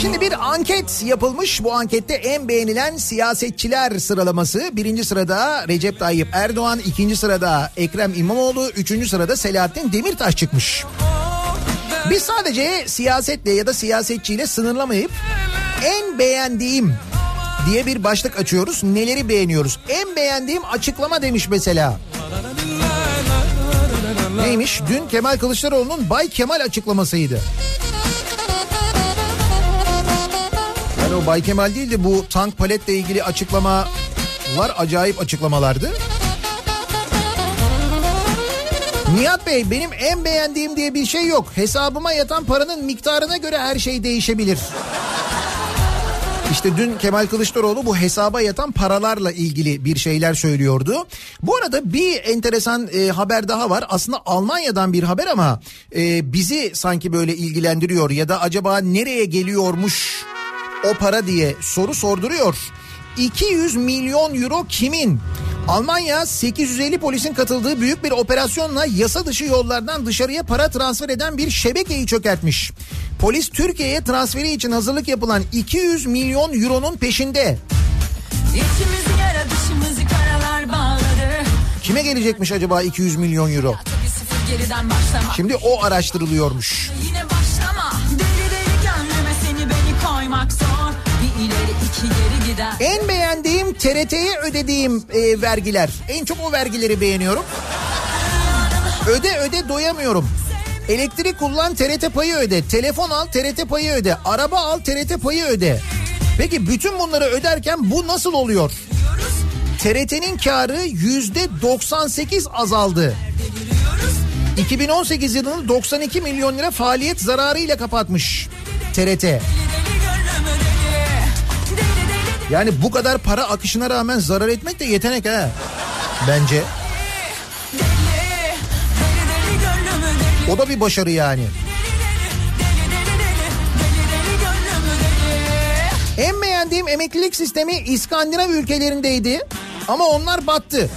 Şimdi bir anket yapılmış. Bu ankette en beğenilen siyasetçiler sıralaması. Birinci sırada Recep Tayyip Erdoğan, ikinci sırada Ekrem İmamoğlu, üçüncü sırada Selahattin Demirtaş çıkmış. Biz sadece siyasetle ya da siyasetçiyle sınırlamayıp en beğendiğim diye bir başlık açıyoruz. Neleri beğeniyoruz? En beğendiğim açıklama demiş mesela. Neymiş? Dün Kemal Kılıçdaroğlu'nun Bay Kemal açıklamasıydı. Yani o Bay Kemal değil de bu tank paletle ilgili açıklamalar acayip açıklamalardı. Nihat Bey benim en beğendiğim diye bir şey yok. Hesabıma yatan paranın miktarına göre her şey değişebilir. İşte dün Kemal Kılıçdaroğlu bu hesaba yatan paralarla ilgili bir şeyler söylüyordu. Bu arada bir enteresan e, haber daha var. Aslında Almanya'dan bir haber ama e, bizi sanki böyle ilgilendiriyor ya da acaba nereye geliyormuş o para diye soru sorduruyor. 200 milyon euro kimin? Almanya 850 polisin katıldığı büyük bir operasyonla yasa dışı yollardan dışarıya para transfer eden bir şebekeyi çökertmiş. Polis Türkiye'ye transferi için hazırlık yapılan 200 milyon euronun peşinde. Yara dışımızı karalar bağladı. Kime gelecekmiş acaba 200 milyon euro? Şimdi o araştırılıyormuş. Yine En beğendiğim TRT'ye ödediğim e, vergiler. En çok o vergileri beğeniyorum. Öde öde doyamıyorum. Elektrik kullan TRT payı öde. Telefon al TRT payı öde. Araba al TRT payı öde. Peki bütün bunları öderken bu nasıl oluyor? TRT'nin karı yüzde 98 azaldı. 2018 yılını 92 milyon lira faaliyet zararıyla kapatmış TRT. Yani bu kadar para akışına rağmen zarar etmek de yetenek ha. Bence. O da bir başarı yani. En beğendiğim emeklilik sistemi İskandinav ülkelerindeydi. Ama onlar battı.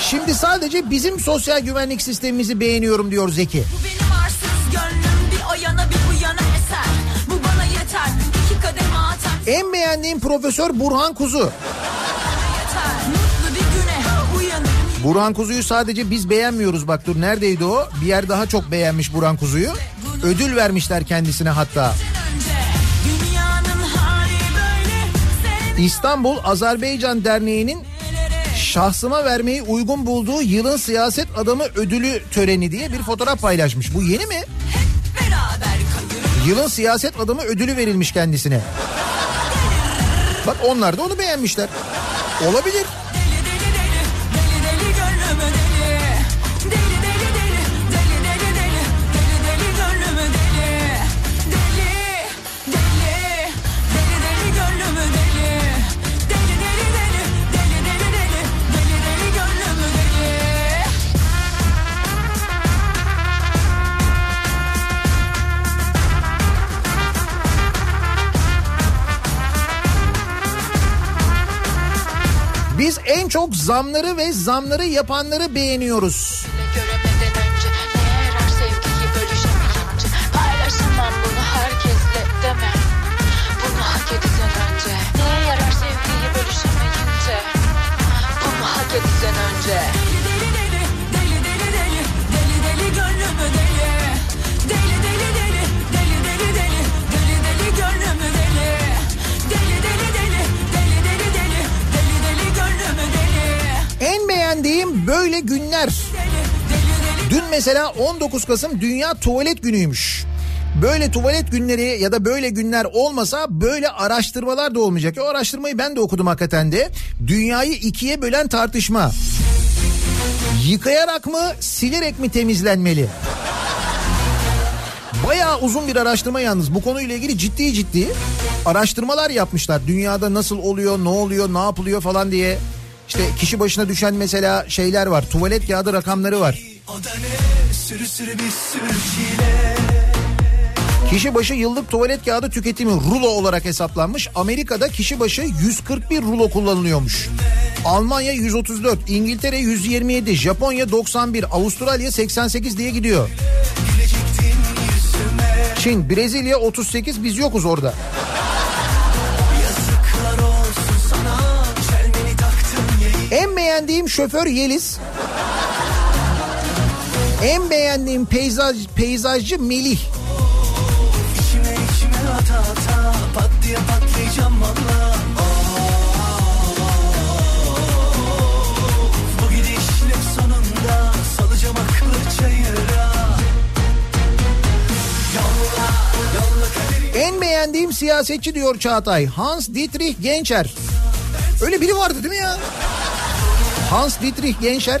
Şimdi sadece bizim sosyal güvenlik sistemimizi beğeniyorum diyor Zeki. Bu En beğendiğim Profesör Burhan Kuzu. Burhan Kuzu'yu sadece biz beğenmiyoruz bak dur neredeydi o? Bir yer daha çok beğenmiş Burhan Kuzu'yu. Ödül vermişler kendisine hatta. İstanbul Azerbaycan Derneği'nin şahsıma vermeyi uygun bulduğu yılın siyaset adamı ödülü töreni diye bir fotoğraf paylaşmış. Bu yeni mi? Yılın siyaset adamı ödülü verilmiş kendisine. Bak onlar da onu beğenmişler. Olabilir. Çok zamları ve zamları yapanları beğeniyoruz. Böyle günler. Dün mesela 19 Kasım Dünya Tuvalet Günü'ymüş. Böyle tuvalet günleri ya da böyle günler olmasa böyle araştırmalar da olmayacak. O araştırmayı ben de okudum hakikaten de. Dünyayı ikiye bölen tartışma. Yıkayarak mı silerek mi temizlenmeli? Bayağı uzun bir araştırma yalnız. Bu konuyla ilgili ciddi ciddi araştırmalar yapmışlar. Dünyada nasıl oluyor, ne oluyor, ne yapılıyor falan diye. İşte kişi başına düşen mesela şeyler var. Tuvalet kağıdı rakamları var. Kişi başı yıllık tuvalet kağıdı tüketimi rulo olarak hesaplanmış. Amerika'da kişi başı 141 rulo kullanılıyormuş. Almanya 134, İngiltere 127, Japonya 91, Avustralya 88 diye gidiyor. Çin, Brezilya 38 biz yokuz orada. Beğendiğim şoför Yeliz. En beğendiğim peyzaj, peyzajcı Melih. İçime içime ata ata Pat diye patlayacağım valla Bu gidişle sonunda Salacağım aklı çayıra Yolla yolla kaderi En beğendiğim siyasetçi diyor Çağatay. Hans Dietrich Gençer. Öyle biri vardı değil mi ya? Hans Dietrich Gençer.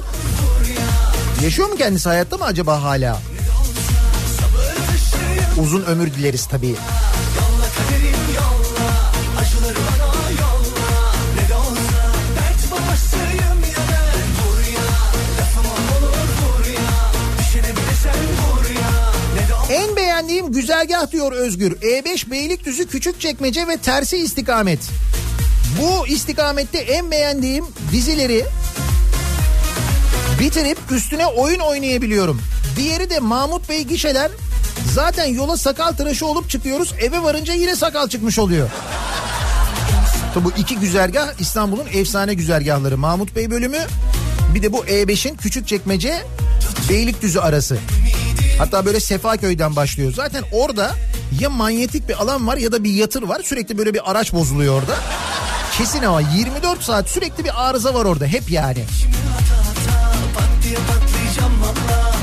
Yaşıyor mu kendisi hayatta mı acaba hala? Uzun ömür dileriz tabii. En beğendiğim güzergah diyor Özgür. E5 Beylikdüzü Küçükçekmece ve tersi istikamet. Bu istikamette en beğendiğim dizileri bitirip üstüne oyun oynayabiliyorum. Diğeri de Mahmut Bey gişeler. Zaten yola sakal tıraşı olup çıkıyoruz. Eve varınca yine sakal çıkmış oluyor. Tabi bu iki güzergah İstanbul'un efsane güzergahları. Mahmut Bey bölümü bir de bu E5'in Küçükçekmece Beylikdüzü arası. Hatta böyle Sefaköy'den başlıyor. Zaten orada ya manyetik bir alan var ya da bir yatır var. Sürekli böyle bir araç bozuluyor orada. Kesin ama 24 saat sürekli bir arıza var orada hep yani. pat diye patlayacağım valla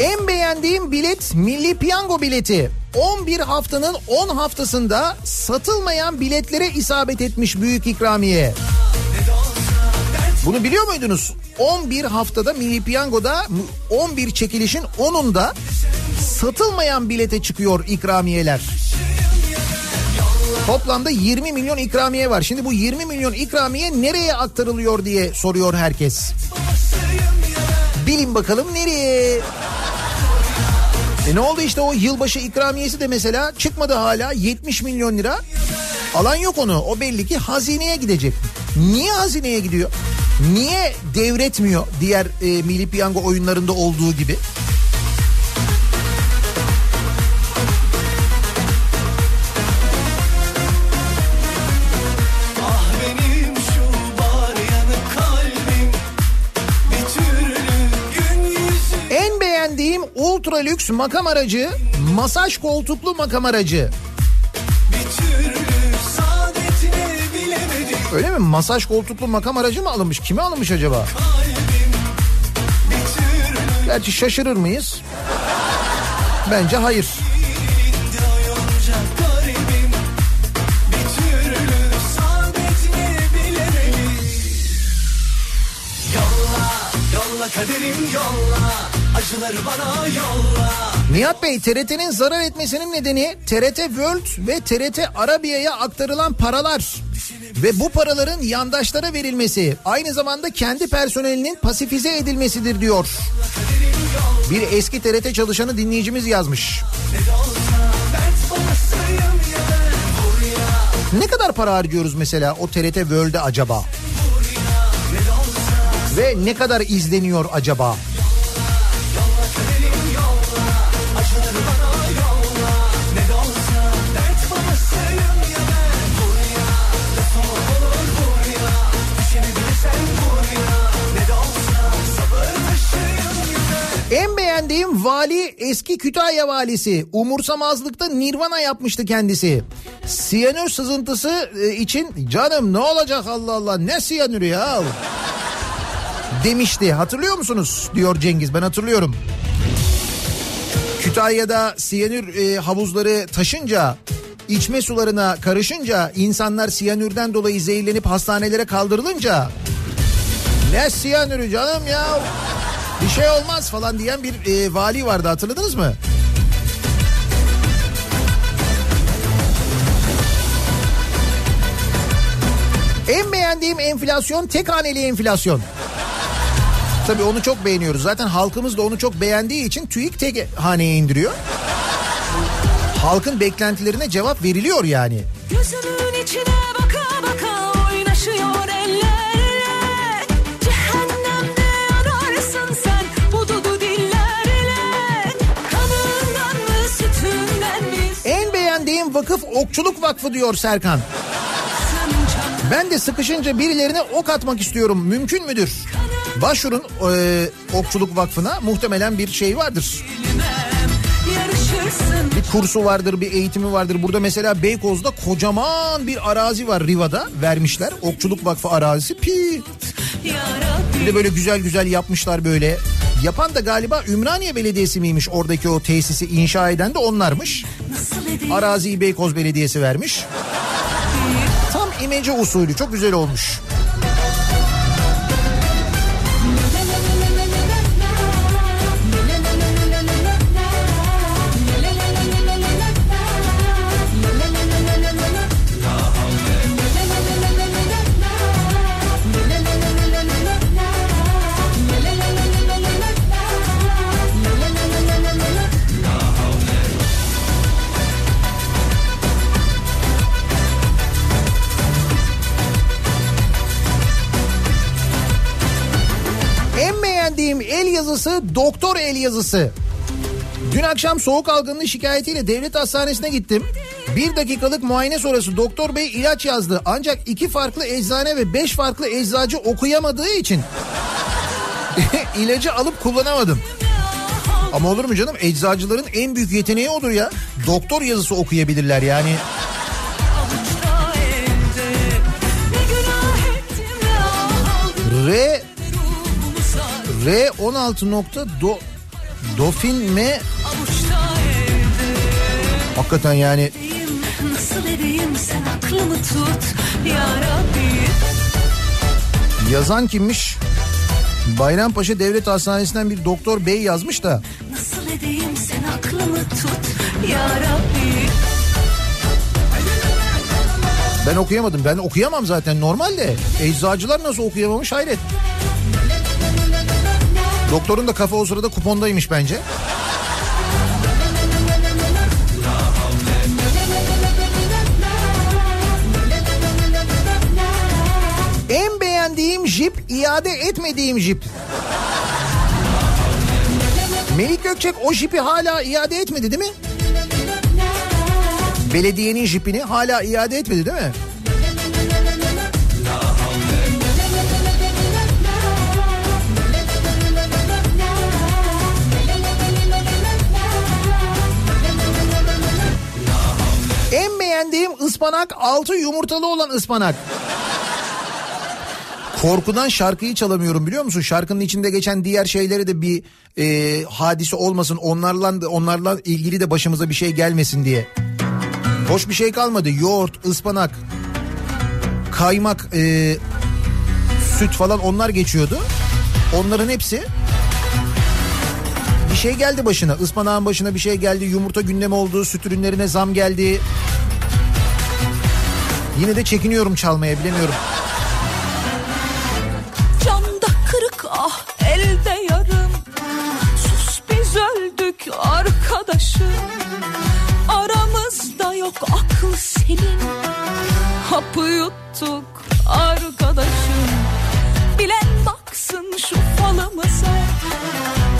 En beğendiğim bilet Milli Piyango bileti. 11 haftanın 10 haftasında satılmayan biletlere isabet etmiş büyük ikramiye. Bunu biliyor muydunuz? 11 haftada Milli Piyango'da 11 çekilişin 10'unda satılmayan bilete çıkıyor ikramiyeler. Toplamda 20 milyon ikramiye var. Şimdi bu 20 milyon ikramiye nereye aktarılıyor diye soruyor herkes. Bilin bakalım nereye? E ne oldu işte o yılbaşı ikramiyesi de mesela çıkmadı hala 70 milyon lira. Alan yok onu. O belli ki hazineye gidecek. Niye hazineye gidiyor? Niye devretmiyor diğer e, Milli Piyango oyunlarında olduğu gibi? Ultra lüks makam aracı masaj koltuklu makam aracı. Öyle mi? Masaj koltuklu makam aracı mı alınmış? Kime alınmış acaba? Gerçi şaşırır mıyız? Bence hayır. Yolla kaderim yolla Acıları bana yolla Nihat Bey TRT'nin zarar etmesinin nedeni TRT World ve TRT Arabiya'ya aktarılan paralar ve bu paraların yandaşlara verilmesi aynı zamanda kendi personelinin pasifize edilmesidir diyor. Bir eski TRT çalışanı dinleyicimiz yazmış. Ne kadar para harcıyoruz mesela o TRT World'e acaba? Ve ne kadar izleniyor acaba? En beğendiğim vali eski Kütahya valisi. Umursamazlıkta Nirvana yapmıştı kendisi. Siyanür sızıntısı e, için canım ne olacak Allah Allah ne siyanürü ya demişti. Hatırlıyor musunuz? Diyor Cengiz ben hatırlıyorum. Kütahya'da siyanür e, havuzları taşınca içme sularına karışınca insanlar siyanürden dolayı zehirlenip hastanelere kaldırılınca ne siyanürü canım ya bir şey olmaz falan diyen bir e, vali vardı hatırladınız mı? En beğendiğim enflasyon tek haneli enflasyon. Tabii onu çok beğeniyoruz. Zaten halkımız da onu çok beğendiği için TÜİK tek haneye indiriyor. Halkın beklentilerine cevap veriliyor yani. Gözümün içine baka baka oynaşıyor ellerle Cehennemde yanarsın sen bu dudu dillerle Kanından mı sütünden mi En beğendiğim vakıf Okçuluk Vakfı diyor Serkan. Ben de sıkışınca birilerine ok atmak istiyorum. Mümkün müdür? Başvurun e, Okçuluk Vakfı'na. Muhtemelen bir şey vardır. Bir kursu vardır, bir eğitimi vardır. Burada mesela Beykoz'da kocaman bir arazi var Riva'da vermişler. Okçuluk Vakfı arazisi. Pi. Bir de böyle güzel güzel yapmışlar böyle. Yapan da galiba Ümraniye Belediyesi miymiş oradaki o tesisi inşa eden de onlarmış. Araziyi Beykoz Belediyesi vermiş. İmece usulü çok güzel olmuş. En beğendiğim el yazısı doktor el yazısı. Dün akşam soğuk algınlığı şikayetiyle devlet hastanesine gittim. Bir dakikalık muayene sonrası doktor bey ilaç yazdı. Ancak iki farklı eczane ve beş farklı eczacı okuyamadığı için (laughs) ilacı alıp kullanamadım. Ama olur mu canım? Eczacıların en büyük yeteneği odur ya. Doktor yazısı okuyabilirler yani. R R 16 nokta do, Dofin M hakikaten yani Nasıl edeyim sen aklımı tut Ya Rabbi yazan kimmiş? Bayrampaşa Devlet Hastanesi'nden bir doktor bey yazmış da Nasıl edeyim sen aklımı tut Ya Rabbi ben okuyamadım. Ben okuyamam zaten normalde. Eczacılar nasıl okuyamamış hayret. Doktorun da kafa o sırada kupondaymış bence. En beğendiğim jip iade etmediğim jip. Melik Gökçek o jipi hala iade etmedi değil mi? Belediyenin jipini hala iade etmedi değil mi? Ispanak altı yumurtalı olan ıspanak. Korkudan şarkıyı çalamıyorum biliyor musun? Şarkının içinde geçen diğer şeyleri de bir e, hadise olmasın. Onlarla onlarla ilgili de başımıza bir şey gelmesin diye. Hoş bir şey kalmadı. Yoğurt, ıspanak, kaymak, e, süt falan onlar geçiyordu. Onların hepsi bir şey geldi başına. Ispanağın başına bir şey geldi. Yumurta gündemi oldu. Süt ürünlerine zam geldi. Yine de çekiniyorum çalmaya bilemiyorum. Camda kırık ah elde yarım. Sus biz öldük arkadaşım. Aramızda yok akıl senin. Hapı yuttuk arkadaşım. Bilen baksın şu falımıza.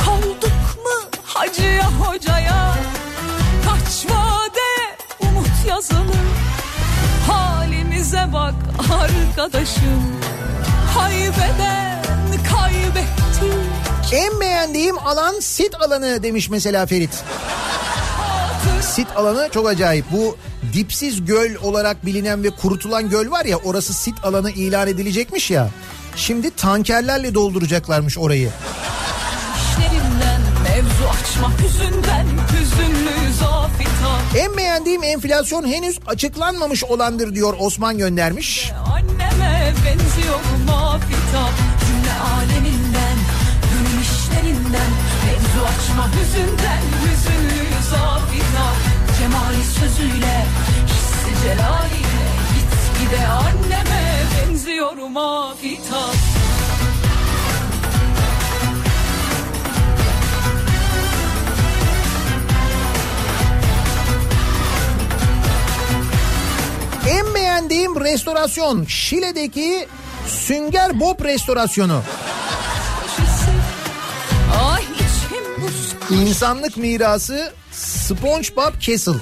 Kaldık mı hacıya hocaya bak arkadaşım Kaybeden kaybetti En beğendiğim alan sit alanı demiş mesela Ferit. Sit alanı çok acayip. Bu dipsiz göl olarak bilinen ve kurutulan göl var ya orası sit alanı ilan edilecekmiş ya. Şimdi tankerlerle dolduracaklarmış orayı. İşlerinden mevzu açmak yüzünden Hüzünlü zafita En beğendiğim enflasyon henüz açıklanmamış olandır diyor Osman göndermiş. Anneme benziyor mafita Cümle aleminden Gönül işlerinden. Mevzu açma hüzünden Hüzünlü zafita Cemali sözüyle Hissi celaliyle. Git gide anneme benziyor mafita En beğendiğim restorasyon Şile'deki Sünger Bob restorasyonu. İnsanlık mirası SpongeBob Castle.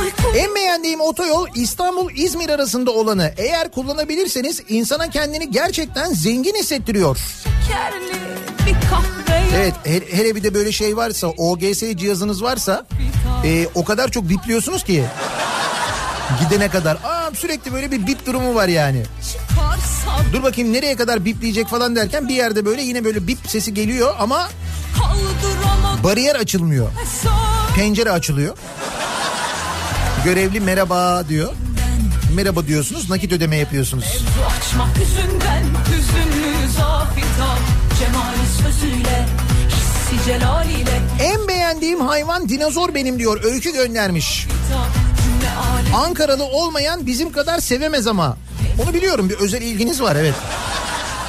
Uyku En beğendiğim otoyol İstanbul-İzmir arasında olanı. Eğer kullanabilirseniz insana kendini gerçekten zengin hissettiriyor. şekerli bir kahve Evet he- hele bir de böyle şey varsa OGS cihazınız varsa e, o kadar çok bipliyorsunuz ki. Gidene kadar. Aa, sürekli böyle bir bip durumu var yani. Dur bakayım nereye kadar bipleyecek falan derken bir yerde böyle yine böyle bip sesi geliyor ama bariyer açılmıyor. Pencere açılıyor. Görevli merhaba diyor. Merhaba diyorsunuz nakit ödeme yapıyorsunuz. Mevzu açmak yüzünden Hüzünlü zafita Cemali sözüyle Hissi celaliyle En beğendiğim hayvan dinozor benim diyor. Öykü göndermiş. Ankaralı olmayan bizim kadar sevemez ama. Onu biliyorum bir özel ilginiz var evet.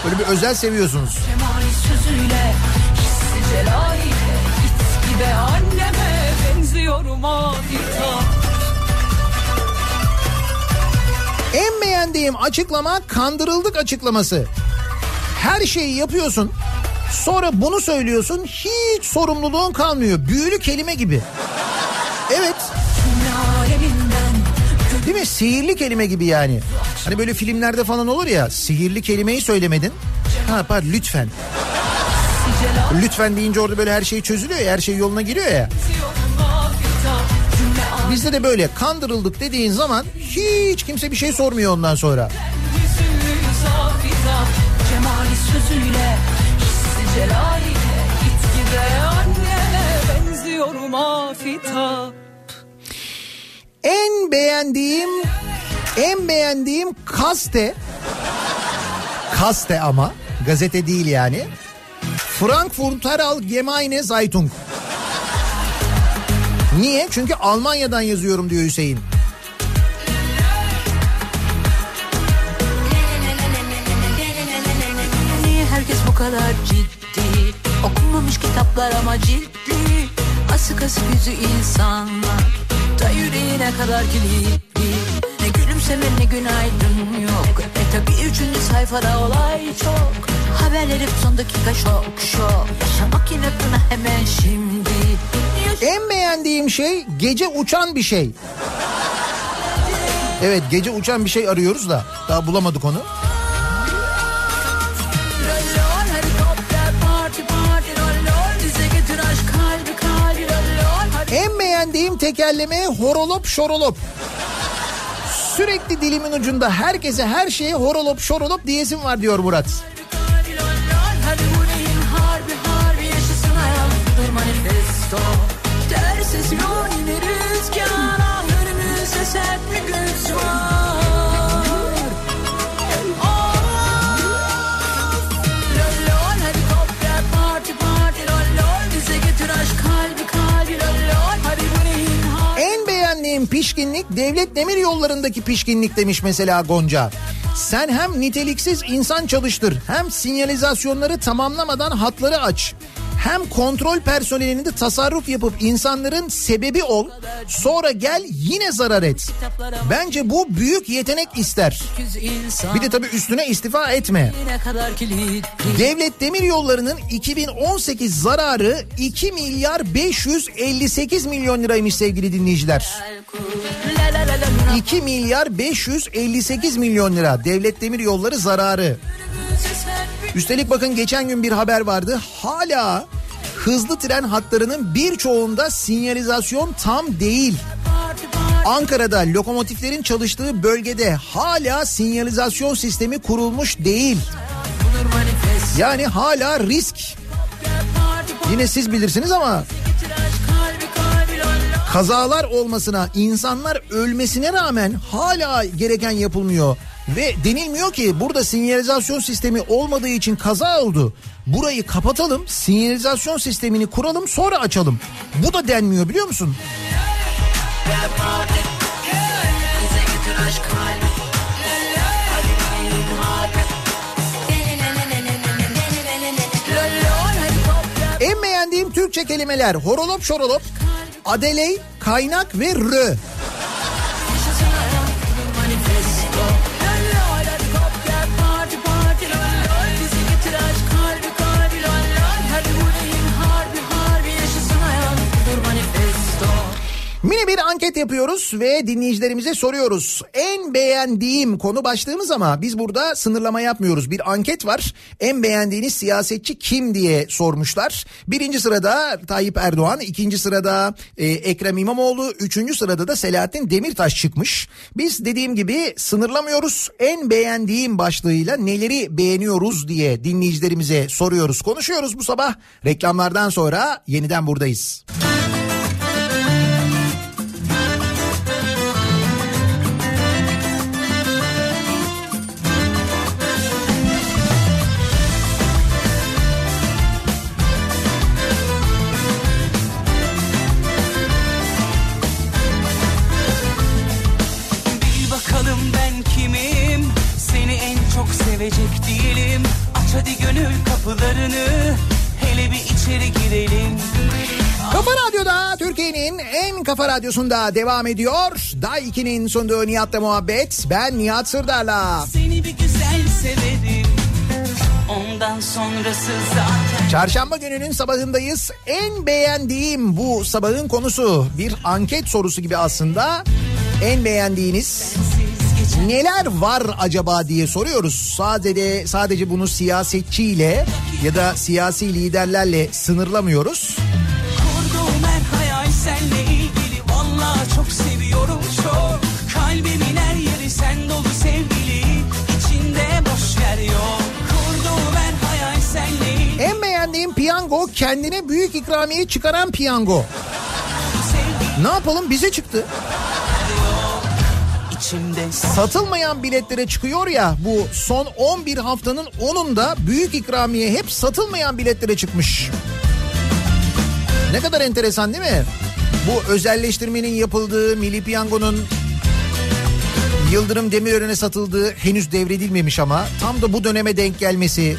Böyle bir özel seviyorsunuz. Cemali sözüyle Hissi celaliyle gide anneme benziyorum adeta En beğendiğim açıklama kandırıldık açıklaması. Her şeyi yapıyorsun. Sonra bunu söylüyorsun hiç sorumluluğun kalmıyor. Büyülü kelime gibi. Evet değil mi? Sihirli kelime gibi yani. Hani böyle filmlerde falan olur ya sihirli kelimeyi söylemedin. Ha pardon lütfen. Lütfen deyince orada böyle her şey çözülüyor ya her şey yoluna giriyor ya. Bizde de böyle kandırıldık dediğin zaman hiç kimse bir şey sormuyor ondan sonra. Cemali sözüyle Anneme benziyorum En beğendiğim en beğendiğim kaste kaste ama gazete değil yani. Frankfurter Allgemeine Zeitung. Niye? Çünkü Almanya'dan yazıyorum diyor Hüseyin. Niye herkes bu kadar ciddi Okunmamış kitaplar ama ciddi Asık asık yüzü insanlar. Da yüreğine kadar kilitli. Ne gülümseme ne günaydın yok. E tabi üçüncü sayfada olay çok. Haberleri son dakika şok şok. Yaşamak yine buna hemen şimdi. En beğendiğim şey gece uçan bir şey. Evet gece uçan bir şey arıyoruz da daha bulamadık onu. En beğendiğim tekerleme horolop şorolop. Sürekli dilimin ucunda herkese her şeye horolop şorolop diyesim var diyor Murat. Ters esiyor yine pişkinlik devlet demir yollarındaki pişkinlik demiş mesela Gonca. Sen hem niteliksiz insan çalıştır hem sinyalizasyonları tamamlamadan hatları aç. Hem kontrol personelinde tasarruf yapıp insanların sebebi ol. Sonra gel yine zarar et. Bence bu büyük yetenek ister. Bir de tabii üstüne istifa etme. Devlet Demir Yolları'nın 2018 zararı 2 milyar 558 milyon liraymış sevgili dinleyiciler. La la la la la 2 milyar 558 milyon lira devlet demir yolları zararı. Üstelik bakın geçen gün bir haber vardı. Hala hızlı tren hatlarının birçoğunda sinyalizasyon tam değil. Ankara'da lokomotiflerin çalıştığı bölgede hala sinyalizasyon sistemi kurulmuş değil. Yani hala risk. Yine siz bilirsiniz ama kazalar olmasına, insanlar ölmesine rağmen hala gereken yapılmıyor. Ve denilmiyor ki burada sinyalizasyon sistemi olmadığı için kaza oldu. Burayı kapatalım, sinyalizasyon sistemini kuralım sonra açalım. Bu da denmiyor biliyor musun? En beğendiğim Türkçe kelimeler horolop şorolop, adeley, kaynak ve rö. Mini bir anket yapıyoruz ve dinleyicilerimize soruyoruz. En beğendiğim konu başlığımız ama biz burada sınırlama yapmıyoruz. Bir anket var. En beğendiğiniz siyasetçi kim diye sormuşlar. Birinci sırada Tayyip Erdoğan, ikinci sırada e, Ekrem İmamoğlu, üçüncü sırada da Selahattin Demirtaş çıkmış. Biz dediğim gibi sınırlamıyoruz. En beğendiğim başlığıyla neleri beğeniyoruz diye dinleyicilerimize soruyoruz. Konuşuyoruz bu sabah. Reklamlardan sonra yeniden buradayız. Bil çok sevecek değilim Aç hadi gönül kapılarını Hele bir içeri girelim Kafa Radyo'da Türkiye'nin en kafa radyosunda devam ediyor. Day 2'nin sunduğu Nihat'la muhabbet. Ben Nihat Sırdar'la. Seni bir güzel severim Ondan sonrası zaten Çarşamba gününün sabahındayız. En beğendiğim bu sabahın konusu bir anket sorusu gibi aslında. En beğendiğiniz siz geçen neler var acaba diye soruyoruz. Sadece sadece bunu siyasetçiyle ya da siyasi liderlerle sınırlamıyoruz. Kurduğum her hayal senle ilgili Vallahi çok seviyorum çok Kalbimin her yeri sen dolu sevgili İçinde boş yer yok Kurduğum her hayal senle ilgili En beğendiğim piyango kendine büyük ikramiye çıkaran piyango. sevgili Ne yapalım bize çıktı. İçimde Satılmayan biletlere çıkıyor ya bu son 11 haftanın 10'unda büyük ikramiye hep satılmayan biletlere çıkmış. Ne kadar enteresan değil mi? Bu özelleştirmenin yapıldığı Milli Piyango'nun Yıldırım Demirören'e satıldığı henüz devredilmemiş ama tam da bu döneme denk gelmesi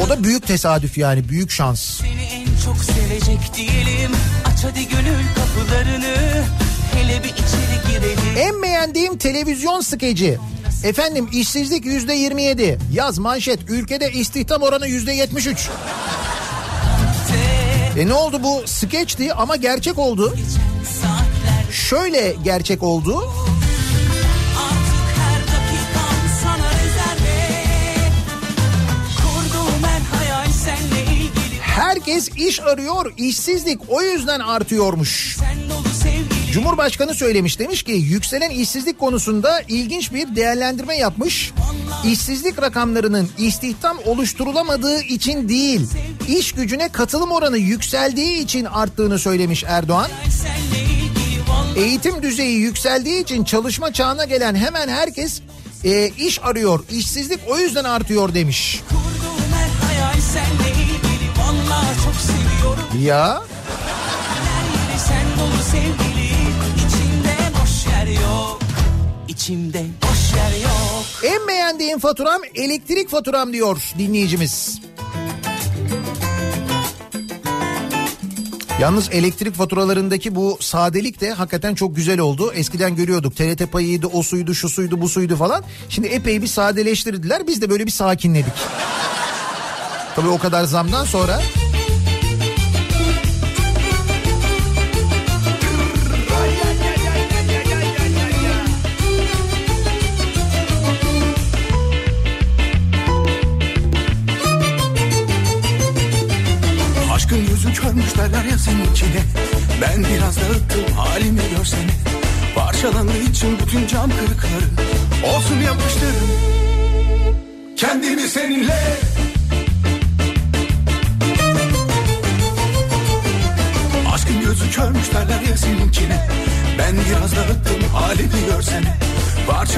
o da büyük tesadüf yani büyük şans. Seni en çok sevecek değilim Aç hadi gönül kapılarını En beğendiğim televizyon skeci. Efendim işsizlik yüzde 27. Yaz manşet ülkede istihdam oranı yüzde 73. E ne oldu bu skeçti ama gerçek oldu. Şöyle gerçek oldu. Herkes iş arıyor, işsizlik o yüzden artıyormuş. Cumhurbaşkanı söylemiş demiş ki yükselen işsizlik konusunda ilginç bir değerlendirme yapmış. İşsizlik rakamlarının istihdam oluşturulamadığı için değil, iş gücüne katılım oranı yükseldiği için arttığını söylemiş Erdoğan. Eğitim düzeyi yükseldiği için çalışma çağına gelen hemen herkes e, iş arıyor. İşsizlik o yüzden artıyor demiş. Ya Her yeri sen dolu sevgili yok İçimde boş yer yok en beğendiğim faturam elektrik faturam diyor dinleyicimiz. Yalnız elektrik faturalarındaki bu sadelik de hakikaten çok güzel oldu. Eskiden görüyorduk TRT payıydı, o suydu, şu suydu, bu suydu falan. Şimdi epey bir sadeleştirdiler. Biz de böyle bir sakinledik. Tabii o kadar zamdan sonra. Körmüş derler ya senin içine Ben biraz dağıttım halimi görsene Parçalandığı için bütün cam kırıkları. Olsun yapıştırın Kendimi seninle. Aşkın gözü körmüş derler ya seninkine. Ben biraz dağıttım halimi görsene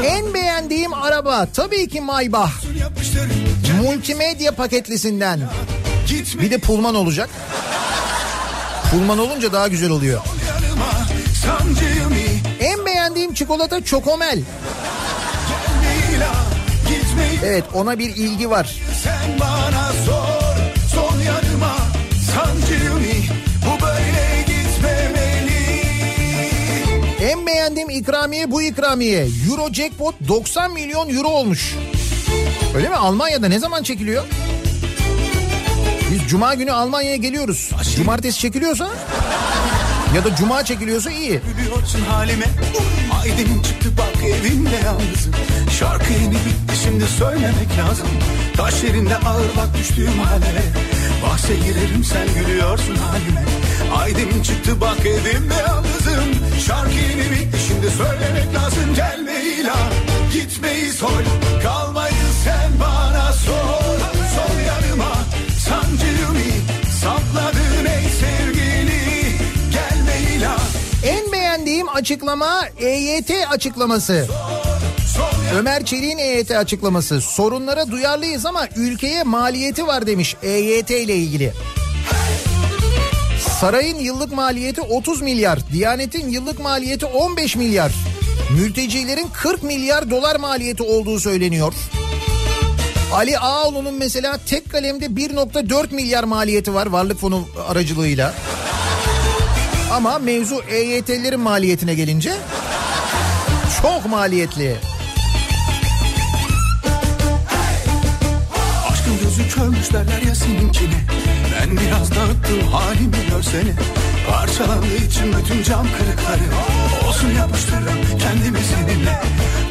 En beğendiğim araba tabii ki Maybach. Multimedya paketlisinden. Bir de Pullman olacak. Pullman olunca daha güzel oluyor. En beğendiğim çikolata Çokomel. Evet ona bir ilgi var. Sen bana sor, son yanıma sancımı bu böyle gitmemeli. En beğendiğim ikramiye bu ikramiye. Euro jackpot 90 milyon euro olmuş. Öyle mi? Almanya'da ne zaman çekiliyor? Biz cuma günü Almanya'ya geliyoruz. Cumartesi çekiliyorsa ya da cuma çekiliyorsa iyi. Biliyorsun halime, aydın çıktı bak evimde yalnızım. Şarkı yeni bitti şimdi söylemek lazım. Taş yerinde ağır bak düştüğüm hale. Bahse girerim sen gülüyorsun halime. Aydın çıktı bak evimde yalnızım. Şarkı yeni bitti şimdi söylemek lazım. Gelme ilan gitmeyi sol. Kalmayı sen bana sor. Açıklama EYT açıklaması. Ömer Çelik'in EYT açıklaması. Sorunlara duyarlıyız ama ülkeye maliyeti var demiş EYT ile ilgili. Sarayın yıllık maliyeti 30 milyar, Diyanet'in yıllık maliyeti 15 milyar. Mültecilerin 40 milyar dolar maliyeti olduğu söyleniyor. Ali Ağaoğlu'nun mesela tek kalemde 1.4 milyar maliyeti var varlık fonu aracılığıyla. Ama mevzu EYT'lilerin maliyetine gelince çok maliyetli. Aşkın gözü körmüş derler ya seninkine. Ben biraz dağıttım halimi görsene. Parçalandığı için bütün cam kırıkları Olsun yapıştırırım kendimi seninle.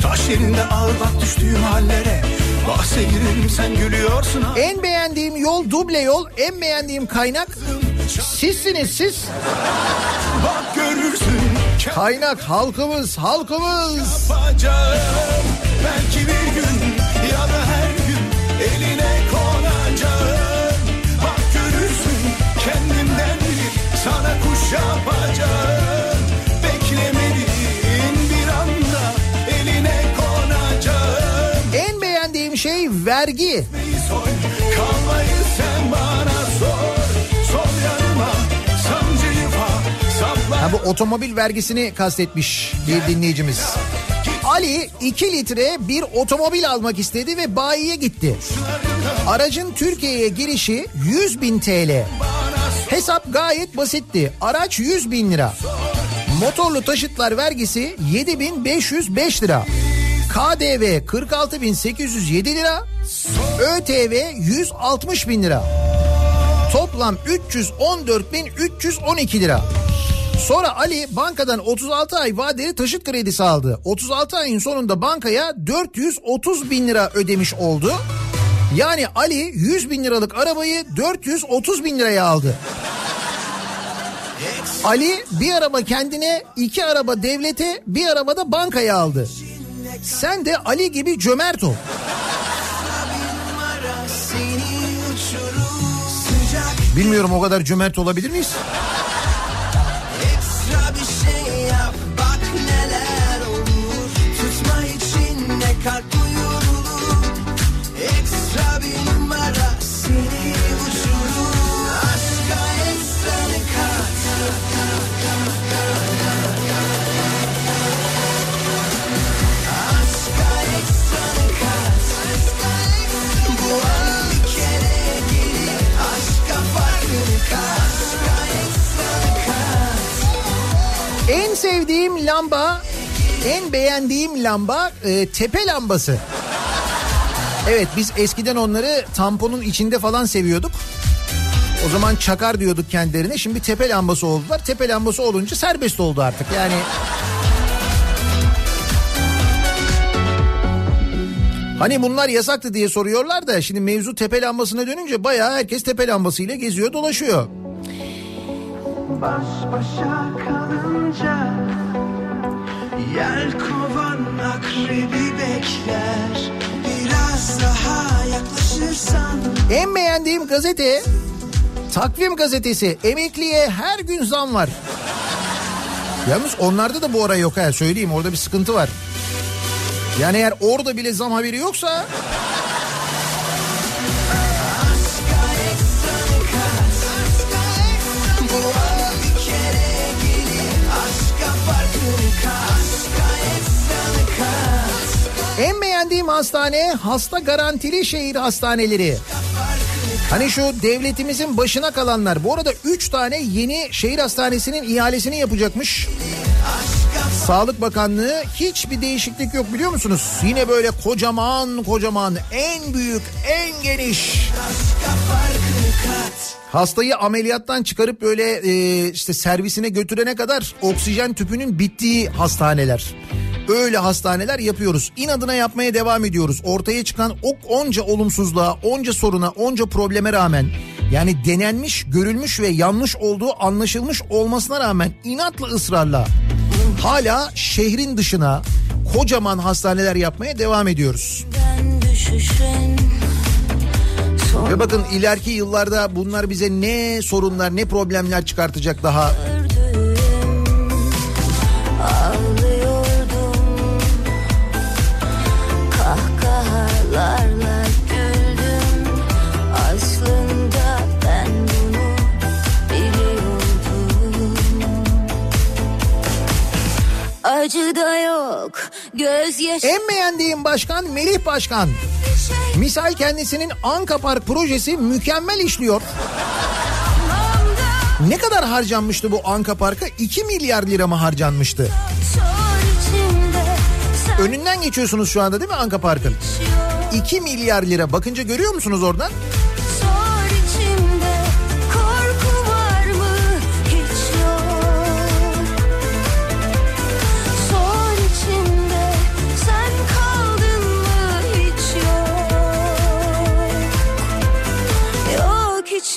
Taş yerinde ağır bak düştüğüm hallere. Bahse girerim sen gülüyorsun ha. En beğendiğim yol duble yol, en beğendiğim kaynak sizsiniz siz. Bak görürsün Kaynak halkımız, halkımız. yapacağım Belki bir gün ya da her gün eline konacağım Bak görürsün kendimden bir sana kuş yapacağım Beklemediğin bir anda eline konacağım En beğendiğim şey vergi. Kalmayı sen bana Ha bu otomobil vergisini kastetmiş bir dinleyicimiz. Ali 2 litre bir otomobil almak istedi ve bayiye gitti. Aracın Türkiye'ye girişi 100 bin TL. Hesap gayet basitti. Araç 100 bin lira. Motorlu taşıtlar vergisi 7505 lira. KDV 46807 lira. ÖTV 160 bin lira. Toplam 314.312 lira. Sonra Ali bankadan 36 ay vadeli taşıt kredisi aldı. 36 ayın sonunda bankaya 430 bin lira ödemiş oldu. Yani Ali 100 bin liralık arabayı 430 bin liraya aldı. Ali bir araba kendine, iki araba devlete, bir araba da bankaya aldı. Sen de Ali gibi cömert ol. Bilmiyorum o kadar cömert olabilir miyiz? Kalp duyurulur. Ekstra bir numara seni uçurur Aşka ekstranı kat Aşka ekstranı kat Bu an bir kere gelir Aşka kat Aşka ekstranı kat En sevdiğim lamba, en beğendiğim lamba e, tepe lambası. Evet biz eskiden onları tamponun içinde falan seviyorduk. O zaman çakar diyorduk kendilerine. Şimdi tepe lambası oldular. Tepe lambası olunca serbest oldu artık. Yani Hani bunlar yasaktı diye soruyorlar da şimdi mevzu tepe lambasına dönünce bayağı herkes tepe lambasıyla geziyor dolaşıyor. Baş başa kalınca Yel kovan akrebi bekler Biraz daha yaklaşırsan En beğendiğim gazete Takvim gazetesi. Emekliye her gün zam var. Yalnız onlarda da bu ara yok ha söyleyeyim orada bir sıkıntı var. Yani eğer orada bile zam haberi yoksa en beğendiğim hastane hasta garantili şehir hastaneleri. Hani şu devletimizin başına kalanlar. Bu arada 3 tane yeni şehir hastanesinin ihalesini yapacakmış. Sağlık Bakanlığı hiçbir değişiklik yok biliyor musunuz? Yine böyle kocaman kocaman en büyük en geniş. Aşka Hastayı ameliyattan çıkarıp böyle e, işte servisine götürene kadar oksijen tüpünün bittiği hastaneler. Öyle hastaneler yapıyoruz. İnadına yapmaya devam ediyoruz. Ortaya çıkan o onca olumsuzluğa, onca soruna, onca probleme rağmen yani denenmiş, görülmüş ve yanlış olduğu anlaşılmış olmasına rağmen inatla ısrarla hala şehrin dışına kocaman hastaneler yapmaya devam ediyoruz. Ve bakın ileriki yıllarda bunlar bize ne sorunlar ne problemler çıkartacak daha. Acı da yok Gözyaşı En beğendiğim başkan Melih Başkan. Misal kendisinin Anka Park projesi mükemmel işliyor. Ne kadar harcanmıştı bu Anka Park'a? 2 milyar lira mı harcanmıştı? Önünden geçiyorsunuz şu anda değil mi Anka Park'ın? 2 milyar lira. Bakınca görüyor musunuz oradan?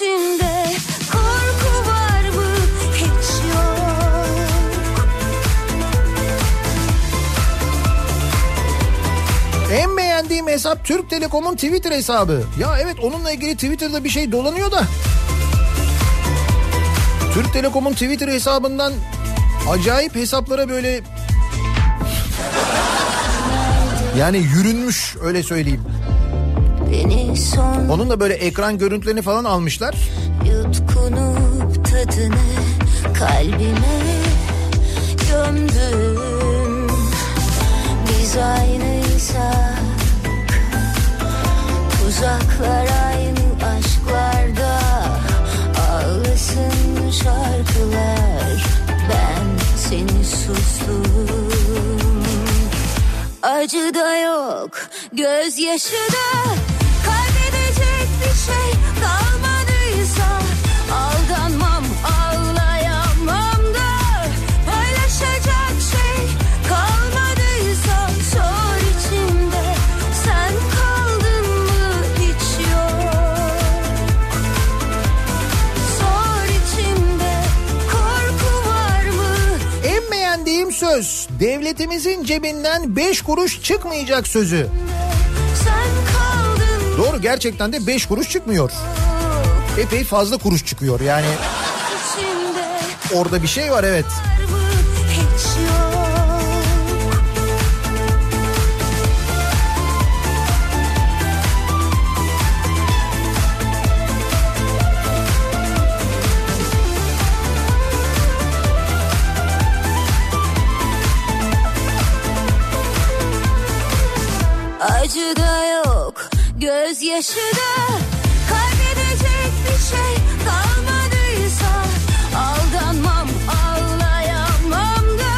Yok içimde korku var mı hiç yok En beğendiğim hesap Türk Telekom'un Twitter hesabı. Ya evet onunla ilgili Twitter'da bir şey dolanıyor da. Türk Telekom'un Twitter hesabından acayip hesaplara böyle (laughs) yani yürünmüş öyle söyleyeyim. Onun da böyle ekran görüntülerini falan almışlar. Yutkunup tadını kalbime gömdüm Biz aynıysak Tuzaklar aynı aşklarda. Ağlasın şarkılar Ben seni sustum. Acı da yok Gözyaşı da devletimizin cebinden 5 kuruş çıkmayacak sözü. Doğru gerçekten de 5 kuruş çıkmıyor. Epey fazla kuruş çıkıyor yani orada bir şey var evet. var gözyaşı da Kaybedecek bir şey kalmadıysa Aldanmam, ağlayamam da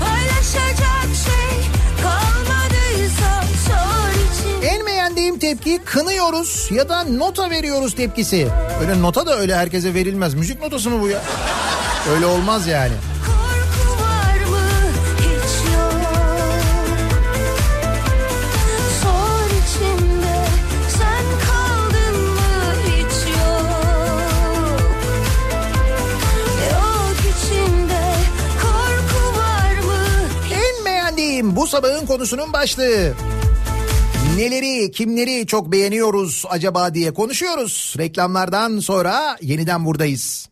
Paylaşacak şey kalmadıysa Sor için En beğendiğim tepki kınıyoruz ya da nota veriyoruz tepkisi. Öyle nota da öyle herkese verilmez. Müzik notası mı bu ya? Öyle olmaz yani. Bu sabahın konusunun başlığı. Neleri, kimleri çok beğeniyoruz acaba diye konuşuyoruz. Reklamlardan sonra yeniden buradayız.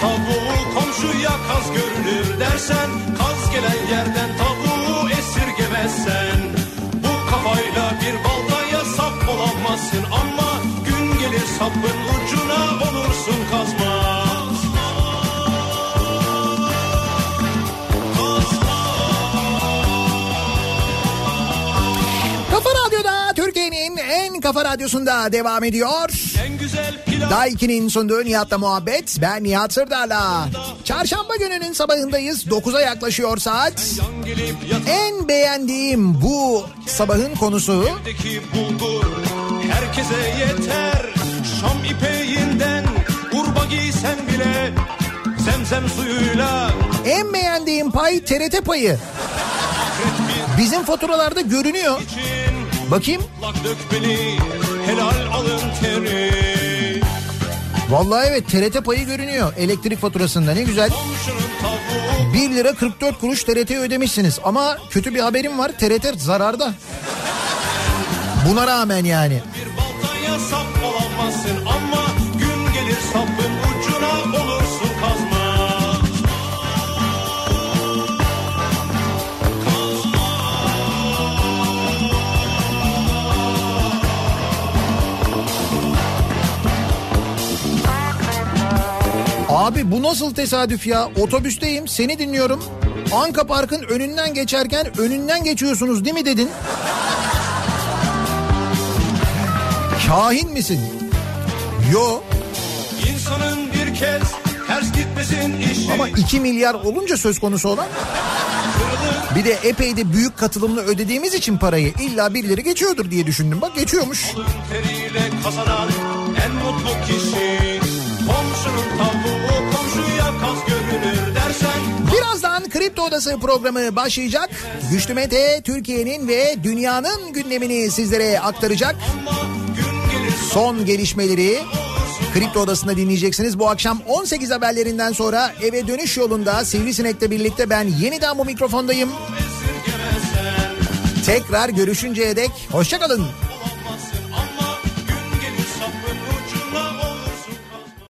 Tavuğu komşuya kaz görünür dersen Kaz gelen yerden tavuğu esirgemezsen. Bu kafayla bir baltaya sap olamazsın Ama gün gelir sapın ucuna olursun kazma kafa radyosunda devam ediyor. Daiki'nin sunduğu Nihat'la muhabbet. Ben Nihat Sırdar'la. Çarşamba gününün sabahındayız. 9'a yaklaşıyor saat. En beğendiğim bu sabahın konusu bulgur Herkese yeter Şam ipeğinden Urba giysen bile Zemzem suyuyla en beğendiğim pay TRT payı. Bizim faturalarda görünüyor. için Bakayım. Vallahi evet TRT payı görünüyor elektrik faturasında ne güzel. Komşunun tavuğu 1 lira 44 kuruş TRT ödemişsiniz ama kötü bir haberim var TRT zararda. Buna rağmen yani. bir baltaya sap olamazsın Ama gün gelir sapın Abi bu nasıl tesadüf ya? Otobüsteyim seni dinliyorum. Anka Park'ın önünden geçerken önünden geçiyorsunuz değil mi dedin? Kahin misin? Yo İnsanın bir kez ters gitmesin işi ama 2 milyar olunca söz konusu olan bir de epey de büyük katılımlı ödediğimiz için parayı illa birileri geçiyordur diye düşündüm. Bak geçiyormuş. kazanan en mutlu kişi Komşunun tavuğu Birazdan Kripto Odası programı başlayacak. Güçlü Mete Türkiye'nin ve dünyanın gündemini sizlere aktaracak. Son gelişmeleri Kripto Odası'nda dinleyeceksiniz. Bu akşam 18 haberlerinden sonra eve dönüş yolunda Sivrisinek'le birlikte ben yeniden bu mikrofondayım. Tekrar görüşünceye dek hoşçakalın.